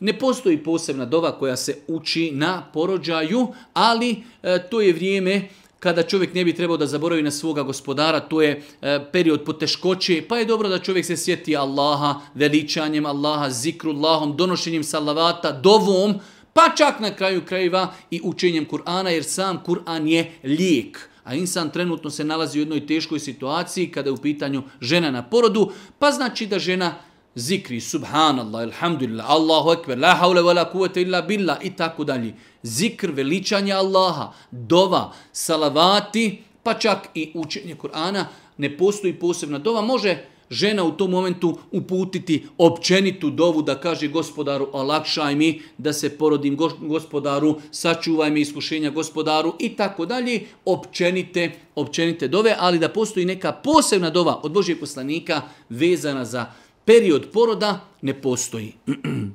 Ne postoji posebna dova koja se uči na porođaju, ali e, to je vrijeme e, kada čovjek ne bi trebao da zaboravi na svoga gospodara, to je e, period poteškoće, pa je dobro da čovjek se sjeti Allaha veličanjem, Allaha zikrullahom, donošenjem salavata, dovom, pa čak na kraju krajeva i učenjem Kur'ana, jer sam Kur'an je lijek. A insan trenutno se nalazi u jednoj teškoj situaciji kada je u pitanju žena na porodu, pa znači da žena zikri subhanallah, alhamdulillah, Allahu ekber, la haule wa la kuvvete illa billah i tako dalje. Zikr veličanja Allaha, dova, salavati, pa čak i učenje Kur'ana ne postoji posebna dova. Može žena u tom momentu uputiti općenitu dovu da kaže gospodaru olakšaj mi da se porodim gospodaru, sačuvaj mi iskušenja gospodaru i tako dalje, općenite, općenite dove, ali da postoji neka posebna dova od Božijeg poslanika vezana za period poroda ne postoji. <clears throat>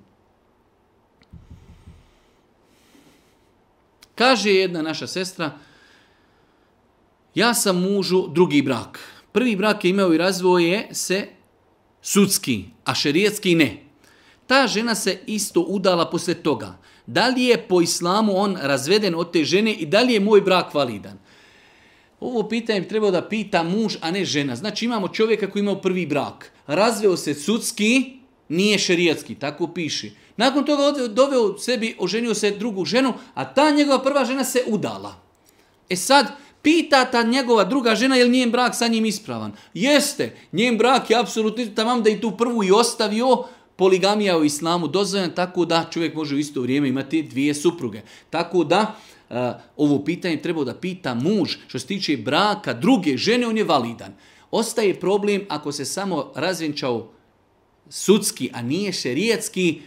Kaže jedna naša sestra, ja sam mužu drugi brak. Prvi brak je imao i razvoje se sudski, a šerijetski ne. Ta žena se isto udala posle toga. Da li je po islamu on razveden od te žene i da li je moj brak validan? Ovo pitanje bi trebao da pita muž, a ne žena. Znači imamo čovjeka koji imao prvi brak. Razveo se sudski, nije šerijatski, tako piši. Nakon toga odveo, doveo sebi, oženio se drugu ženu, a ta njegova prva žena se udala. E sad, pita ta njegova druga žena je li njen brak sa njim ispravan. Jeste, njen brak je apsolutno tamam da i tu prvu i ostavio, poligamija u islamu dozvoljena, tako da čovjek može u isto vrijeme imati dvije supruge. Tako da, Eh, ovo pitanje trebao da pita muž što se tiče braka druge žene, on je validan. Ostaje problem ako se samo razvjenčao sudski, a nije šerijetski,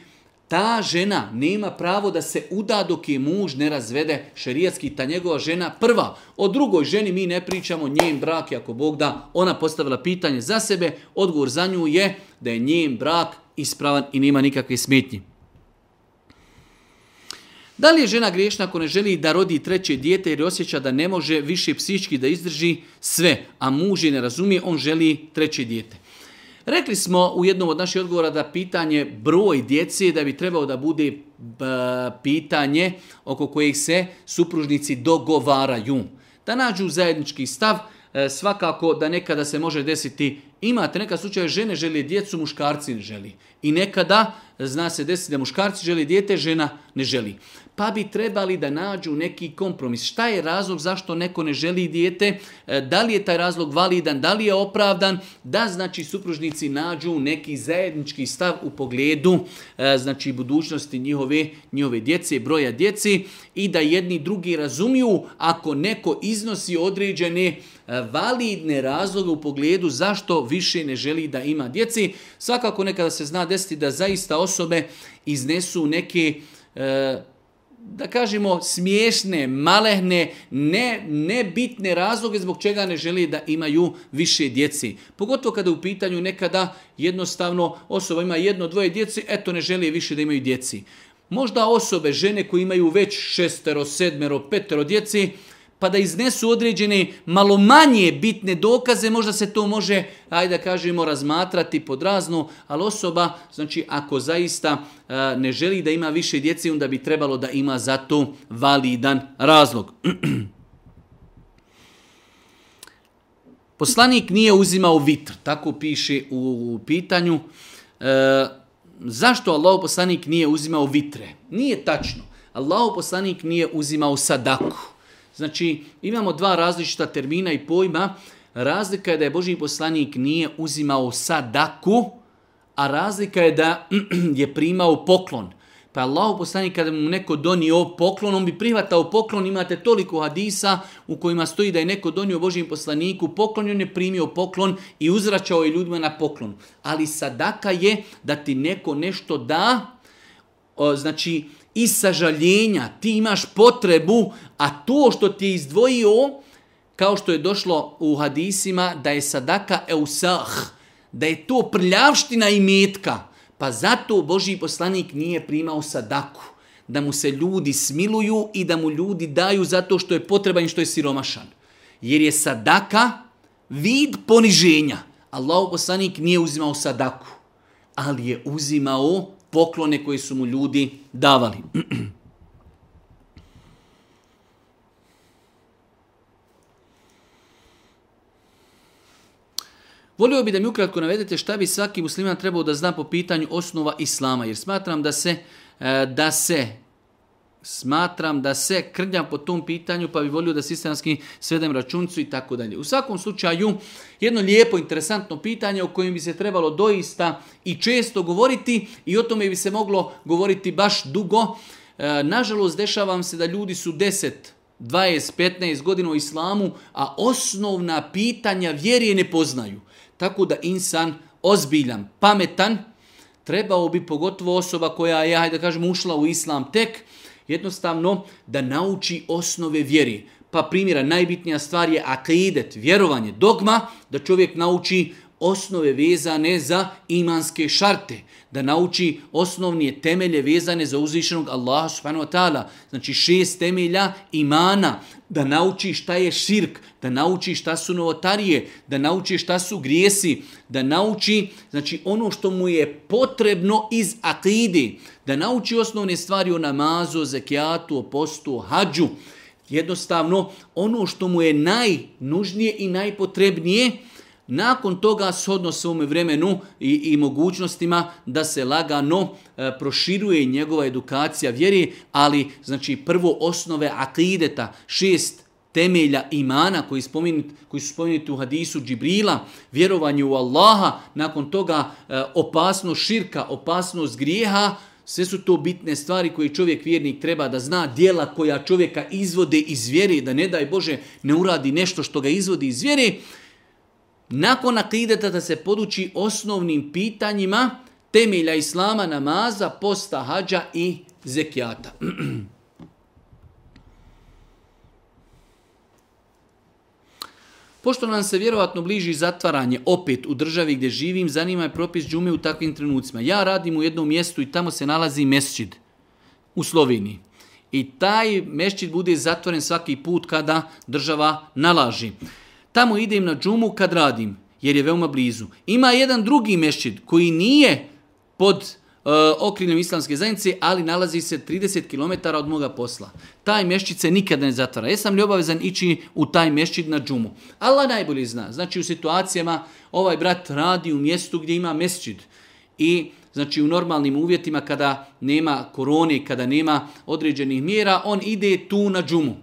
ta žena nema pravo da se uda dok je muž ne razvede šerijetski, ta njegova žena prva. O drugoj ženi mi ne pričamo, njen brak je ako Bog da, ona postavila pitanje za sebe, odgovor za nju je da je njen brak ispravan i nema nikakve smetnje. Da li je žena griješna ako ne želi da rodi treće dijete jer osjeća da ne može više psički da izdrži sve, a muž je ne razumije, on želi treće dijete. Rekli smo u jednom od naših odgovora da pitanje broj djece da bi trebao da bude e, pitanje oko kojih se supružnici dogovaraju. Da nađu zajednički stav, e, svakako da nekada se može desiti imate neka slučaje žene želi djecu, muškarci ne želi. I nekada zna se desiti da muškarci želi djete, žena ne želi. Pa bi trebali da nađu neki kompromis. Šta je razlog zašto neko ne želi djete? E, da li je taj razlog validan? Da li je opravdan? Da znači supružnici nađu neki zajednički stav u pogledu e, znači budućnosti njihove, njihove djece, broja djeci i da jedni drugi razumiju ako neko iznosi određene E, validne razloge u pogledu zašto više ne želi da ima djeci. Svakako nekada se zna desiti da zaista osobe iznesu neke, e, da kažemo, smiješne, malehne, ne, nebitne razloge zbog čega ne želi da imaju više djeci. Pogotovo kada u pitanju nekada jednostavno osoba ima jedno, dvoje djeci, eto ne želi više da imaju djeci. Možda osobe, žene koje imaju već šestero, sedmero, petero djeci, pa da iznesu određene malo manje bitne dokaze, možda se to može, ajde da kažemo, razmatrati pod razno, ali osoba, znači, ako zaista e, ne želi da ima više djece, onda bi trebalo da ima za to validan razlog. <clears throat> Poslanik nije uzimao vitr, tako piše u, u pitanju. E, zašto Allah poslanik nije uzimao vitre? Nije tačno. Allah poslanik nije uzimao sadaku. Znači, imamo dva različita termina i pojma. Razlika je da je Boži poslanik nije uzimao sadaku, a razlika je da <clears throat> je primao poklon. Pa je Allah poslanik kada mu neko donio poklon, on bi prihvatao poklon, imate toliko hadisa u kojima stoji da je neko donio Božijem poslaniku poklon, on je primio poklon i uzračao je ljudima na poklon. Ali sadaka je da ti neko nešto da, o, znači, i sažaljenja, ti imaš potrebu, a to što ti je izdvojio, kao što je došlo u hadisima, da je sadaka eusah, da je to prljavština i metka, pa zato Boži poslanik nije primao sadaku, da mu se ljudi smiluju i da mu ljudi daju zato što je potreban i što je siromašan. Jer je sadaka vid poniženja. Allah poslanik nije uzimao sadaku, ali je uzimao poklone koje su mu ljudi davali. <clears throat> Volio bi da mi ukratko navedete šta bi svaki musliman trebao da zna po pitanju osnova islama, jer smatram da se eh, da se smatram da se krnjam po tom pitanju pa bi volio da sistemski svedem računcu i tako dalje. U svakom slučaju, jedno lijepo, interesantno pitanje o kojem bi se trebalo doista i često govoriti i o tome bi se moglo govoriti baš dugo. E, nažalost, dešavam se da ljudi su 10, 20, 15 godina u islamu, a osnovna pitanja vjerije ne poznaju. Tako da insan ozbiljan, pametan, trebao bi pogotovo osoba koja je, hajde kažem, ušla u islam tek, Jednostavno da nauči osnove vjeri. Pa primjera, najbitnija stvar je akidet, vjerovanje, dogma, da čovjek nauči vjerovanje osnove vezane za imanske šarte, da nauči osnovnije temelje vezane za uzvišenog Allaha subhanahu wa ta'ala, znači šest temelja imana, da nauči šta je širk, da nauči šta su novotarije, da nauči šta su grijesi, da nauči znači ono što mu je potrebno iz akidi, da nauči osnovne stvari o namazu, o zekijatu, o postu, o hađu, jednostavno ono što mu je najnužnije i najpotrebnije je nakon toga shodno svome vremenu i, i mogućnostima da se lagano e, proširuje njegova edukacija vjeri, ali znači prvo osnove akideta, šest temelja imana koji, spominut, koji su spominuti u hadisu Džibrila, vjerovanju u Allaha, nakon toga e, opasnost širka, opasnost grijeha, Sve su to bitne stvari koje čovjek vjernik treba da zna, dijela koja čovjeka izvode iz vjere, da ne daj Bože ne uradi nešto što ga izvodi iz vjere, nakon akideta da se poduči osnovnim pitanjima temelja islama, namaza, posta, hađa i zekijata. <clears throat> Pošto nam se vjerovatno bliži zatvaranje, opet u državi gdje živim, zanima je propis džume u takvim trenucima. Ja radim u jednom mjestu i tamo se nalazi mesčid u Sloveniji. I taj mesčid bude zatvoren svaki put kada država nalaži tamo idem na džumu kad radim, jer je veoma blizu. Ima jedan drugi mešćid koji nije pod e, okriljem islamske zajednice, ali nalazi se 30 km od moga posla. Taj mešćid se nikada ne zatvara. Jesam li obavezan ići u taj mešćid na džumu? Allah najbolje zna. Znači u situacijama ovaj brat radi u mjestu gdje ima mešćid. I znači u normalnim uvjetima kada nema korone, kada nema određenih mjera, on ide tu na džumu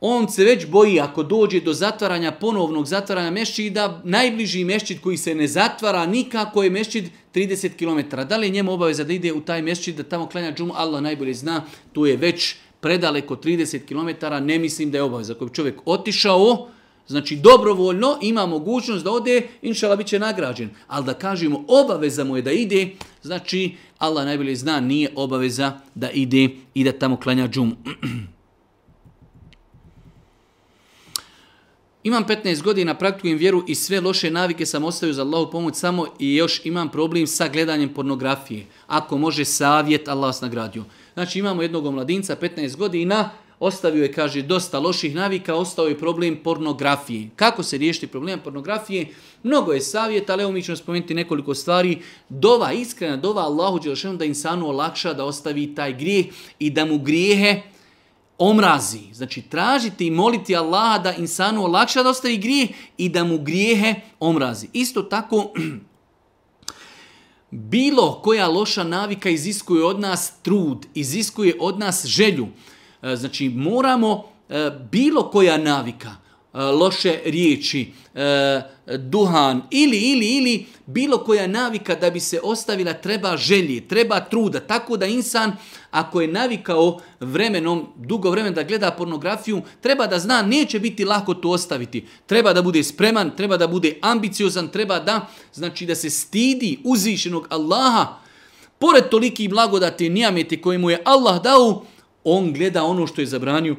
on se već boji ako dođe do zatvaranja, ponovnog zatvaranja mešćida, najbliži mešćid koji se ne zatvara nikako je mešćid 30 km. Da li je njemu obaveza da ide u taj mešćid, da tamo klanja džumu, Allah najbolje zna, tu je već predaleko 30 km, ne mislim da je obaveza. Ako bi čovjek otišao, znači dobrovoljno, ima mogućnost da ode, inšala biće nagrađen. Ali da kažemo, obaveza mu je da ide, znači Allah najbolje zna, nije obaveza da ide i da tamo klanja džumu. <clears throat> Imam 15 godina, praktikujem vjeru i sve loše navike sam ostavio za Allahu pomoć samo i još imam problem sa gledanjem pornografije. Ako može savjet, Allah vas nagradio. Znači imamo jednog mladinca, 15 godina, ostavio je, kaže, dosta loših navika, ostao je problem pornografije. Kako se riješiti problem pornografije? Mnogo je savjeta, ali evo mi ćemo spomenuti nekoliko stvari. Dova, iskrena dova Allahu Đelšanu da insanu olakša da ostavi taj grijeh i da mu grijehe omrazi. Znači, tražiti i moliti Allaha da insanu olakša da ostavi grijeh i da mu grijehe omrazi. Isto tako, <clears throat> bilo koja loša navika iziskuje od nas trud, iziskuje od nas želju. E, znači, moramo e, bilo koja navika, E, loše riječi, e, duhan ili, ili, ili bilo koja navika da bi se ostavila treba želje, treba truda. Tako da insan ako je navikao vremenom, dugo vremen da gleda pornografiju, treba da zna neće biti lako to ostaviti. Treba da bude spreman, treba da bude ambiciozan, treba da, znači da se stidi uzvišenog Allaha. Pored toliki blagodati nijamete koje mu je Allah dao, on gleda ono što je zabranio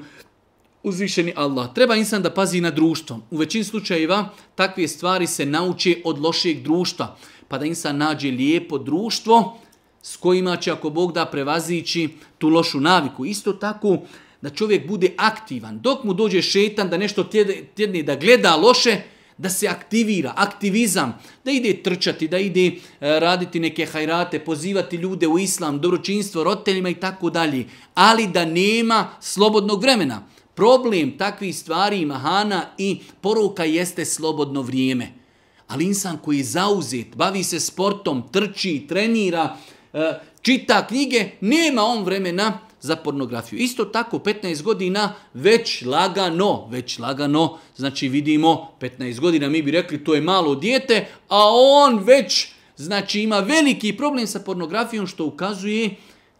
uzvišeni Allah. Treba insan da pazi na društvo. U većini slučajeva takve stvari se nauče od lošeg društva. Pa da insan nađe lijepo društvo s kojima će ako Bog da prevazići tu lošu naviku. Isto tako da čovjek bude aktivan. Dok mu dođe šetan da nešto tjedne da gleda loše, da se aktivira, aktivizam, da ide trčati, da ide e, raditi neke hajrate, pozivati ljude u islam, dobročinstvo, roteljima i tako dalje, ali da nema slobodnog vremena. Problem takvih stvari, mahana i poruka jeste slobodno vrijeme. Ali insan koji je zauzet, bavi se sportom, trči, trenira, e, čita knjige, nema on vremena za pornografiju. Isto tako, 15 godina, već lagano, već lagano, znači vidimo 15 godina, mi bi rekli to je malo dijete, a on već, znači ima veliki problem sa pornografijom, što ukazuje uh,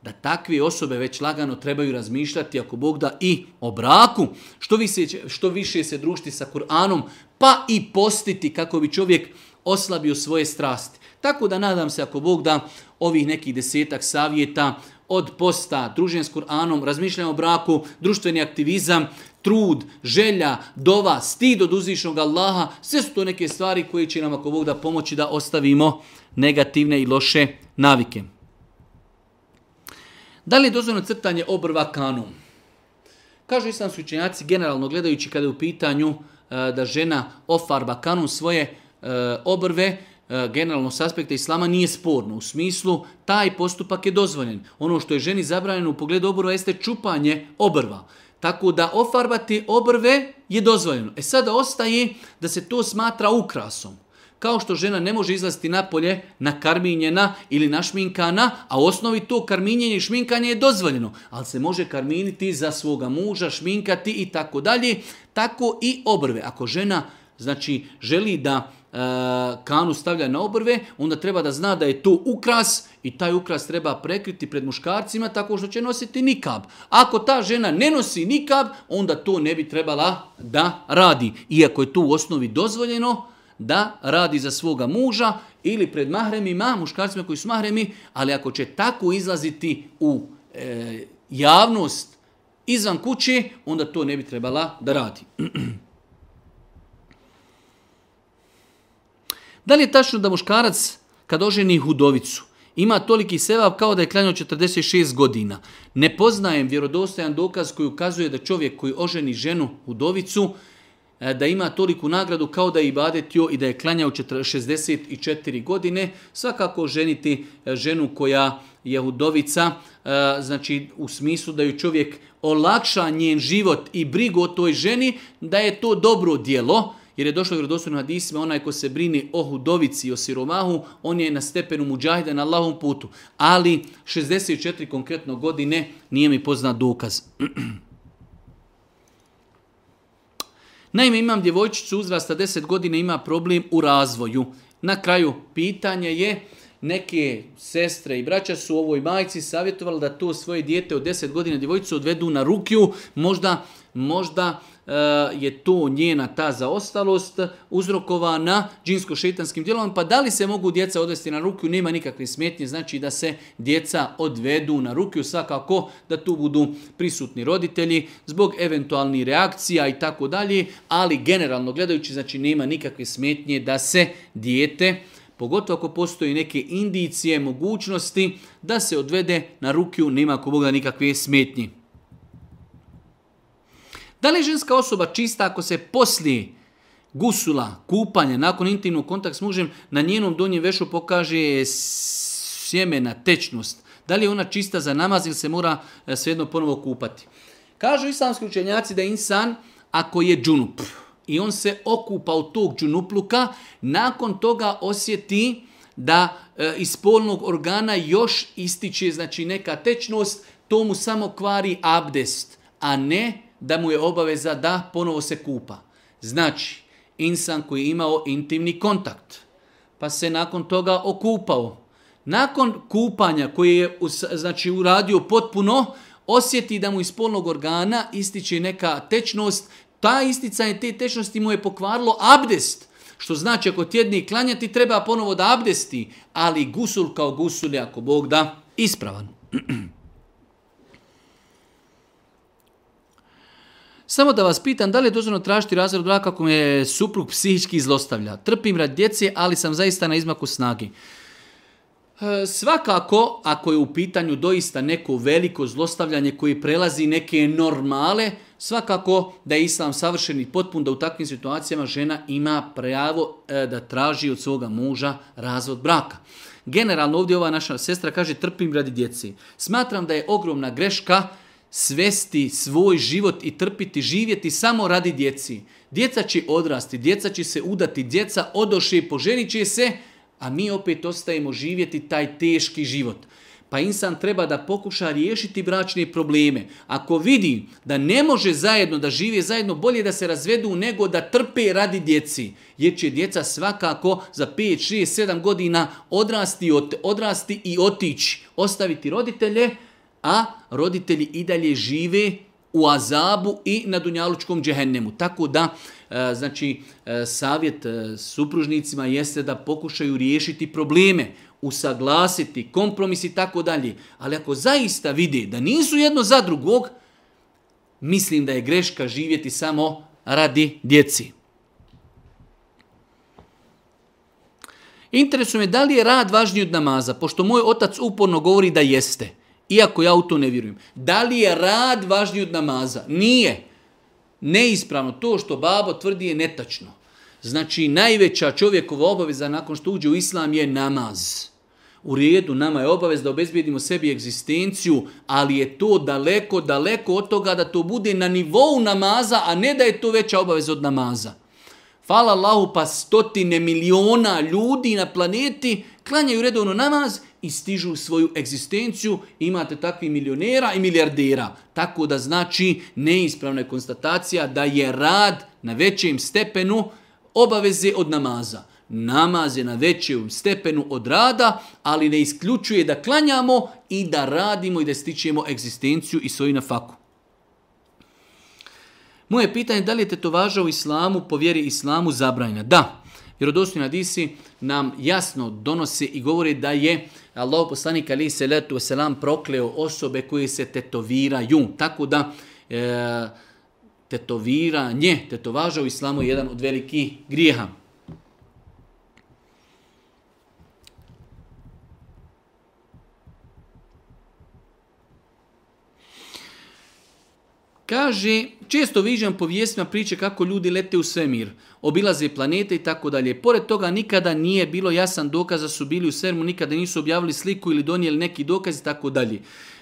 da takve osobe već lagano trebaju razmišljati ako Bog da i o braku, što više, što više se društi sa Kur'anom, pa i postiti kako bi čovjek oslabio svoje strasti. Tako da nadam se ako Bog da ovih nekih desetak savjeta od posta, druženje s Kur'anom, razmišljanje o braku, društveni aktivizam, trud, želja, dova, stid od uzvišnog Allaha, sve su to neke stvari koje će nam ako Bog da pomoći da ostavimo negativne i loše navike. Da li je dozvoljeno crtanje obrva kanom? Kažu islamski učenjaci, generalno gledajući kada je u pitanju e, da žena ofarba kanom svoje e, obrve, e, generalno s aspekta islama nije sporno. U smislu, taj postupak je dozvoljen. Ono što je ženi zabranjeno u pogledu obrva jeste čupanje obrva. Tako da ofarbati obrve je dozvoljeno. E sada ostaje da se to smatra ukrasom kao što žena ne može izlaziti napolje nakarminjena ili našminkana, a u osnovi to karminjenje i šminkanje je dozvoljeno, ali se može karminiti za svoga muža, šminkati i tako dalje, tako i obrve. Ako žena znači želi da e, kanu stavlja na obrve, onda treba da zna da je to ukras i taj ukras treba prekriti pred muškarcima tako što će nositi nikab. Ako ta žena ne nosi nikab, onda to ne bi trebala da radi. Iako je to u osnovi dozvoljeno, da radi za svoga muža ili pred mahremima, muškarcima koji su mahremi, ali ako će tako izlaziti u e, javnost izvan kuće, onda to ne bi trebala da radi. <clears throat> da li je tačno da muškarac kad oženi hudovicu ima toliki sevap kao da je klanio 46 godina? Ne poznajem vjerodostajan dokaz koji ukazuje da čovjek koji oženi ženu hudovicu E, da ima toliku nagradu kao da je ibadetio i da je klanjao 64 godine, svakako ženiti e, ženu koja je hudovica, e, znači u smislu da ju čovjek olakša njen život i brigu o toj ženi, da je to dobro dijelo, jer je došlo gradosno na disme, onaj ko se brini o hudovici i o siromahu, on je na stepenu muđahide na lahom putu, ali 64 konkretno godine nije mi poznat dokaz. <clears throat> Naime, imam djevojčicu uzrasta 10 godina, ima problem u razvoju. Na kraju pitanje je, neke sestre i braća su ovoj majci savjetovali da to svoje dijete od 10 godina djevojicu odvedu na rukiju, možda, možda Eh, je to njena ta zaostalost uzrokovana džinsko-šetanskim djelom, pa da li se mogu djeca odvesti na ruku, nema nikakve smetnje, znači da se djeca odvedu na ruku, svakako da tu budu prisutni roditelji zbog eventualnih reakcija i tako dalje, ali generalno gledajući, znači nema nikakve smetnje da se dijete pogotovo ako postoji neke indicije, mogućnosti da se odvede na rukiju, nema ako Boga nikakve smetnje. Da li je ženska osoba čista ako se poslije gusula, kupanja, nakon intimnog kontakt s mužem, na njenom donjem vešu pokaže sjemena, tečnost? Da li je ona čista za namaz ili se mora e, svejedno ponovo kupati? Kažu islamski učenjaci da insan, ako je džunup i on se okupa u tog džunupluka, nakon toga osjeti da e, iz spolnog organa još ističe znači, neka tečnost, to mu samo kvari abdest, a ne džunup da mu je obaveza da ponovo se kupa. Znači, insan koji je imao intimni kontakt, pa se nakon toga okupao. Nakon kupanja koji je znači, uradio potpuno, osjeti da mu iz polnog organa ističe neka tečnost, ta isticanje te tečnosti mu je pokvarilo abdest, što znači ako tjedni klanjati treba ponovo da abdesti, ali gusul kao gusul je ako Bog da ispravan. <clears throat> Samo da vas pitam, da li je dozvoljno tražiti razred braka ako me suprug psihički izlostavlja? Trpim rad djece, ali sam zaista na izmaku snagi. E, svakako, ako je u pitanju doista neko veliko zlostavljanje koji prelazi neke normale, svakako da je islam savršen i potpun da u takvim situacijama žena ima pravo e, da traži od svoga muža razvod braka. Generalno ovdje ova naša sestra kaže trpim radi djeci. Smatram da je ogromna greška uh, svesti svoj život i trpiti, živjeti samo radi djeci. Djeca će odrasti, djeca će se udati, djeca odoše i poženit će se, a mi opet ostajemo živjeti taj teški život. Pa insan treba da pokuša riješiti bračne probleme. Ako vidi da ne može zajedno da žive zajedno, bolje da se razvedu nego da trpe radi djeci. Jer će djeca svakako za 5, 6, 7 godina odrasti, od, odrasti i otići. Ostaviti roditelje, a roditelji i dalje žive u azabu i na dunjalučkom džehennemu. Tako da, e, znači, e, savjet e, supružnicima jeste da pokušaju riješiti probleme, usaglasiti, kompromisi i tako dalje. Ali ako zaista vide da nisu jedno za drugog, mislim da je greška živjeti samo radi djeci. Interesuje me da li je rad važniji od namaza, pošto moj otac uporno govori da jeste – iako ja u to ne vjerujem. Da li je rad važniji od namaza? Nije. Neispravno. To što babo tvrdi je netačno. Znači, najveća čovjekova obaveza nakon što uđe u islam je namaz. U redu, nama je obavez da obezbijedimo sebi egzistenciju, ali je to daleko, daleko od toga da to bude na nivou namaza, a ne da je to veća obaveza od namaza. Hvala Allahu, pa stotine miliona ljudi na planeti klanjaju redovno namaz i stižu svoju egzistenciju, imate takvi milionera i milijardera. Tako da znači neispravna je konstatacija da je rad na većem stepenu obaveze od namaza. Namaz je na većem stepenu od rada, ali ne isključuje da klanjamo i da radimo i da stičemo egzistenciju i svoju na faku. Moje pitanje je da li je tetovaža u islamu, povjeri islamu, zabranjena? Da. Da. Jer odosti na disi nam jasno donose i govori da je Allah poslanik ali se letu selam prokleo osobe koje se tetoviraju. Tako da e, tetoviranje, tetovaža u islamu je jedan od velikih grijeha. Kaže, često viđam po vijestima priče kako ljudi lete u svemir, obilaze planete i tako dalje. Pored toga nikada nije bilo jasan dokaz da su bili u svemu, nikada nisu objavili sliku ili donijeli neki dokaz i tako dalje.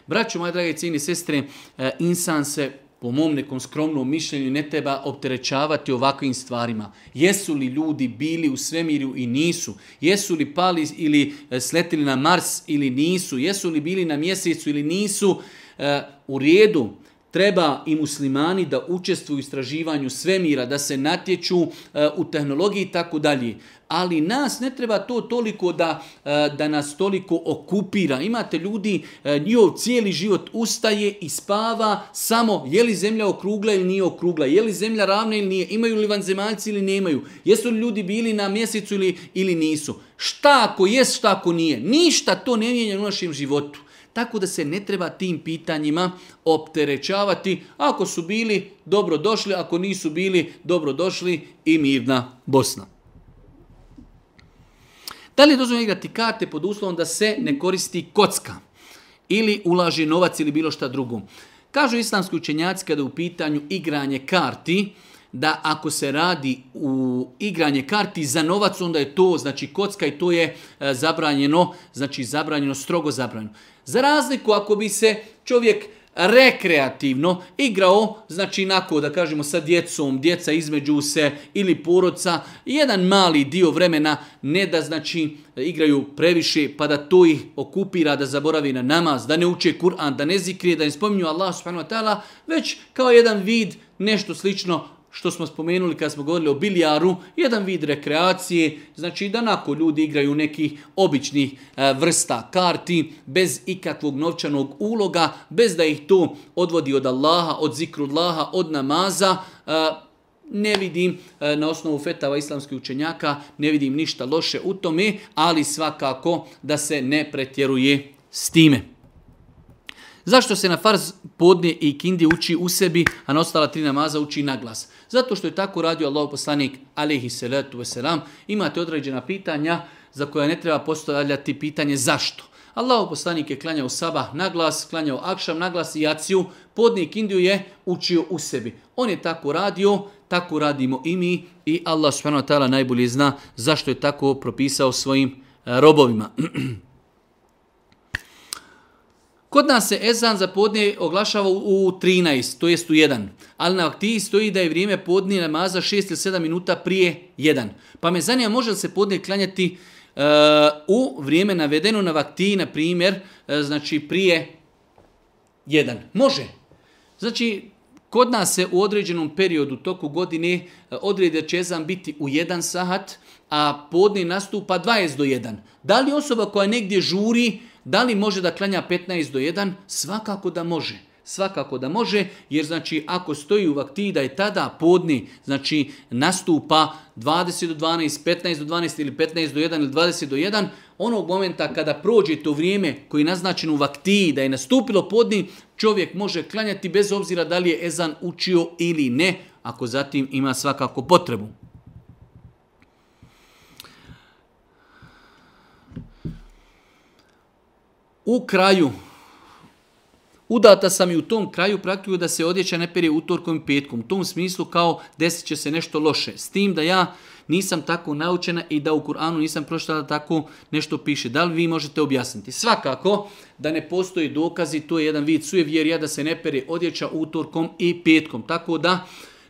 Braću, moje drage cijene sestre, e, insan se po mom nekom skromnom mišljenju ne treba opterećavati ovakvim stvarima. Jesu li ljudi bili u svemiru i nisu? Jesu li pali ili e, sletili na Mars ili nisu? Jesu li bili na mjesecu ili nisu? E, u redu, treba i muslimani da učestvuju u istraživanju svemira, da se natječu e, u tehnologiji i tako dalje. Ali nas ne treba to toliko da, e, da nas toliko okupira. Imate ljudi, e, njihov cijeli život ustaje i spava samo je li zemlja okrugla ili nije okrugla, je li zemlja ravna ili nije, imaju li vanzemaljci ili nemaju, jesu li ljudi bili na mjesecu ili, ili nisu. Šta ako jest, šta ako nije. Ništa to ne mijenja u našem životu tako da se ne treba tim pitanjima opterećavati ako su bili dobro došli, ako nisu bili dobro došli i mirna Bosna. Da li je dozvoljeno igrati karte pod uslovom da se ne koristi kocka ili ulaži novac ili bilo šta drugo? Kažu islamski učenjaci kada u pitanju igranje karti, da ako se radi u igranje karti za novac, onda je to, znači kocka i to je e, zabranjeno, znači zabranjeno, strogo zabranjeno. Za razliku ako bi se čovjek rekreativno igrao, znači inako da kažemo sa djecom, djeca između se ili poroca, jedan mali dio vremena ne da znači igraju previše pa da to ih okupira, da zaboravi na namaz, da ne uče Kur'an, da ne zikrije, da ne spominju Allah subhanahu wa ta'ala, već kao jedan vid nešto slično što smo spomenuli kad smo govorili o bilijaru, jedan vid rekreacije, znači da nakon ljudi igraju nekih običnih e, vrsta karti, bez ikakvog novčanog uloga, bez da ih to odvodi od Allaha, od zikru Allaha, od namaza, e, ne vidim e, na osnovu fetava islamskih učenjaka, ne vidim ništa loše u tome, ali svakako da se ne pretjeruje s time. Zašto se na farz podne i kindi uči u sebi, a na ostala tri namaza uči na glas? Zato što je tako radio Allah poslanik, alihi salatu wasalam, imate određena pitanja za koja ne treba postavljati pitanje zašto. Allah poslanik je klanjao sabah na glas, klanjao akšam na glas i jaciju, podnik Indiju je učio u sebi. On je tako radio, tako radimo i mi i Allah subhanahu wa ta'ala najbolje zna zašto je tako propisao svojim eh, robovima. <clears throat> Kod nas se ezan za podnije oglašava u 13, to jest u 1. Ali na aktiji stoji da je vrijeme podnije namaza 6 ili 7 minuta prije 1. Pa me zanima, može li se podnije klanjati e, u vrijeme navedeno na vaktiji, na primjer, e, znači prije 1. Može. Znači, kod nas se u određenom periodu, toku godine, e, odrede će ezan biti u 1 sahat, a podnije nastupa 20 do 1. Da li osoba koja negdje žuri, Da li može da klanja 15 do 1? Svakako da može. Svakako da može, jer znači ako stoji u vaktiji da je tada podni, znači nastupa 20 do 12, 15 do 12 ili 15 do 1 ili 20 do 1, onog momenta kada prođe to vrijeme koji je naznačeno u vaktiji da je nastupilo podni, čovjek može klanjati bez obzira da li je Ezan učio ili ne, ako zatim ima svakako potrebu. u kraju, udata sam i u tom kraju praktikuju da se odjeća ne perje utorkom i petkom. U tom smislu kao desit će se nešto loše. S tim da ja nisam tako naučena i da u Kur'anu nisam proštala tako nešto piše. Da li vi možete objasniti? Svakako da ne postoji dokazi, to je jedan vid sujevjerja da se ne pere odjeća utorkom i petkom. Tako da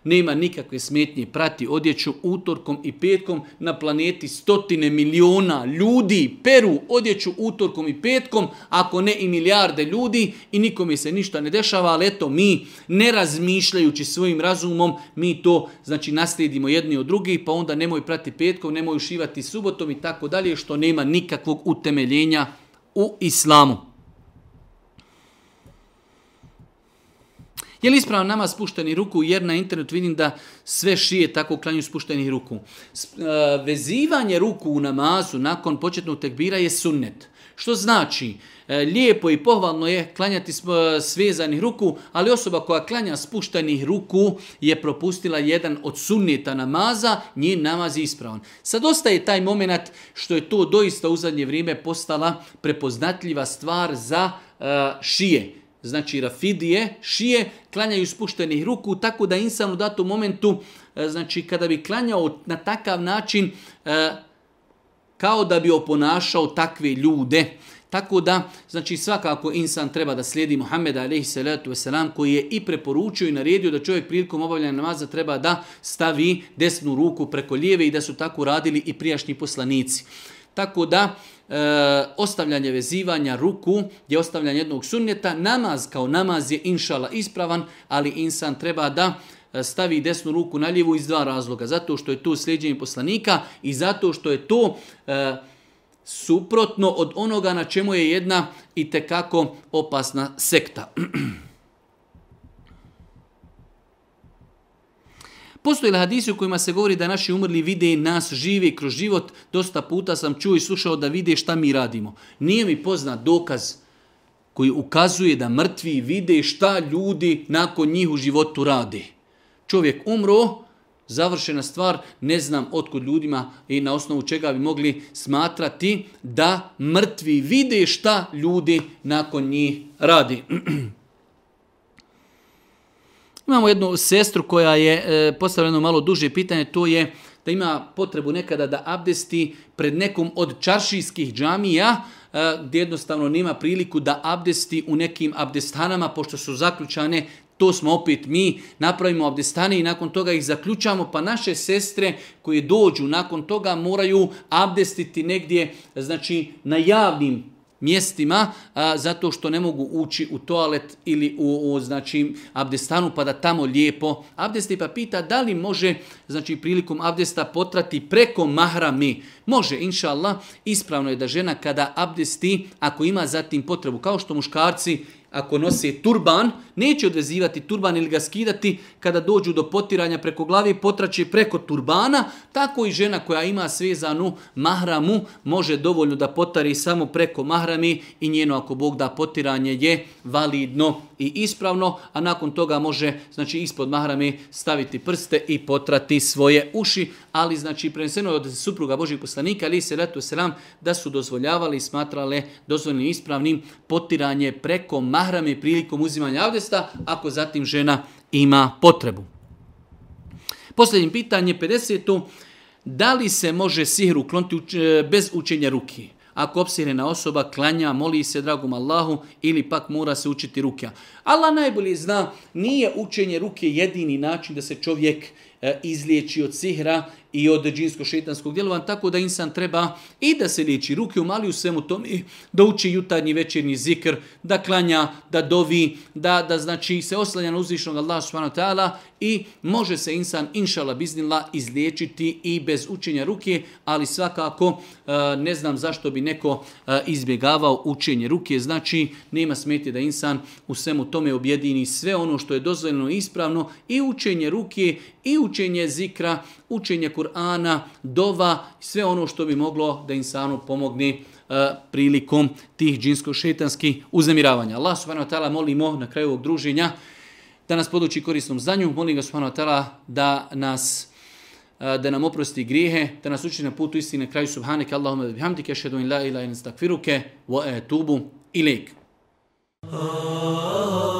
nema nikakve smetnje prati odjeću utorkom i petkom na planeti stotine miliona ljudi peru odjeću utorkom i petkom, ako ne i milijarde ljudi i nikome se ništa ne dešava, ali eto mi, ne razmišljajući svojim razumom, mi to znači naslijedimo jedni od drugi, pa onda nemoj prati petkom, nemoj ušivati subotom i tako dalje, što nema nikakvog utemeljenja u islamu. Je li ispravan namaz spušteni ruku? Jer na internetu vidim da sve šije tako uklanju spušteni ruku. E, vezivanje ruku u namazu nakon početnog tekbira je sunnet. Što znači, e, lijepo i pohvalno je klanjati e, svezanih ruku, ali osoba koja klanja spuštenih ruku je propustila jedan od sunnjeta namaza, njen namaz je ispravan. Sad ostaje taj moment što je to doista u zadnje vrijeme postala prepoznatljiva stvar za šije znači rafidije, šije, klanjaju spuštenih ruku, tako da insan u datom momentu, e, znači kada bi klanjao na takav način, e, kao da bi oponašao takve ljude. Tako da, znači svakako insan treba da slijedi Muhammeda alaihi salatu wasalam koji je i preporučio i naredio da čovjek prilikom obavljanja namaza treba da stavi desnu ruku preko lijeve i da su tako radili i prijašnji poslanici. Tako da, e, ostavljanje vezivanja ruku je ostavljanje jednog sunnjeta. Namaz kao namaz je inšala ispravan, ali insan treba da e, stavi desnu ruku na ljevu iz dva razloga. Zato što je to sljeđenje poslanika i zato što je to e, suprotno od onoga na čemu je jedna i tekako opasna sekta. <clears throat> Postoje li hadisi u kojima se govori da naši umrli vide nas žive kroz život? Dosta puta sam čuo i slušao da vide šta mi radimo. Nije mi poznat dokaz koji ukazuje da mrtvi vide šta ljudi nakon njih u životu rade. Čovjek umro, završena stvar, ne znam otkud ljudima i na osnovu čega bi mogli smatrati da mrtvi vide šta ljudi nakon njih radi. <clears throat> Imamo jednu sestru koja je e, postavila jedno malo duže pitanje, to je da ima potrebu nekada da abdesti pred nekom od čaršijskih džamija, e, gdje jednostavno nema priliku da abdesti u nekim abdestanama, pošto su zaključane, to smo opet mi, napravimo abdestane i nakon toga ih zaključamo, pa naše sestre koje dođu nakon toga moraju abdestiti negdje, znači na javnim mjestima a, zato što ne mogu ući u toalet ili u, u znači abdestanu pa da tamo lijepo abdesti pa pita da li može znači prilikom abdesta potrati preko mahrami može inshallah ispravno je da žena kada abdesti ako ima zatim potrebu kao što muškarci ako nose turban, neće odvezivati turban ili ga skidati kada dođu do potiranja preko glave, potraće preko turbana, tako i žena koja ima svezanu mahramu može dovoljno da potari samo preko mahrami i njeno ako Bog da potiranje je validno i ispravno, a nakon toga može znači ispod mahrami staviti prste i potrati svoje uši, ali znači preneseno od supruga Božih poslanika ali se ratu selam da su dozvoljavali i smatrale dozvoljenim ispravnim potiranje preko mahrame prilikom uzimanja avdesta ako zatim žena ima potrebu. Posljednje pitanje 50. Da li se može sihr ukloniti e, bez učenja ruke? Ako opsirena osoba klanja, moli se dragom Allahu ili pak mora se učiti ruke. Allah najbolje zna, nije učenje ruke jedini način da se čovjek e, izliječi od sihra i od džinsko-šetanskog djelovanja, tako da insan treba i da se liječi ruke u mali u svemu tome, da uči jutarnji večernji zikr, da klanja, da dovi, da, da znači se oslanja na uzvišnog Allah subhanahu ta'ala i može se insan inšala biznila izliječiti i bez učenja ruke, ali svakako e, ne znam zašto bi neko e, izbjegavao učenje ruke, znači nema smetje da insan u svemu tome objedini sve ono što je dozvoljeno i ispravno i učenje ruke i učenje zikra, učenje Kur'ana, dova, sve ono što bi moglo da insanu pomogni e, prilikom tih džinsko-šetanskih uzemiravanja. Allah subhanahu wa ta'ala molimo na kraju ovog druženja da nas poduči korisnom zdanju, molim ga subhanahu wa ta'ala da nas e, da nam oprosti grijehe, da nas uči na putu istine kraju subhanike Allahumma wa bihamdike ashhadu an la ilaha illa anta astaghfiruke wa atubu ilaik. Ah.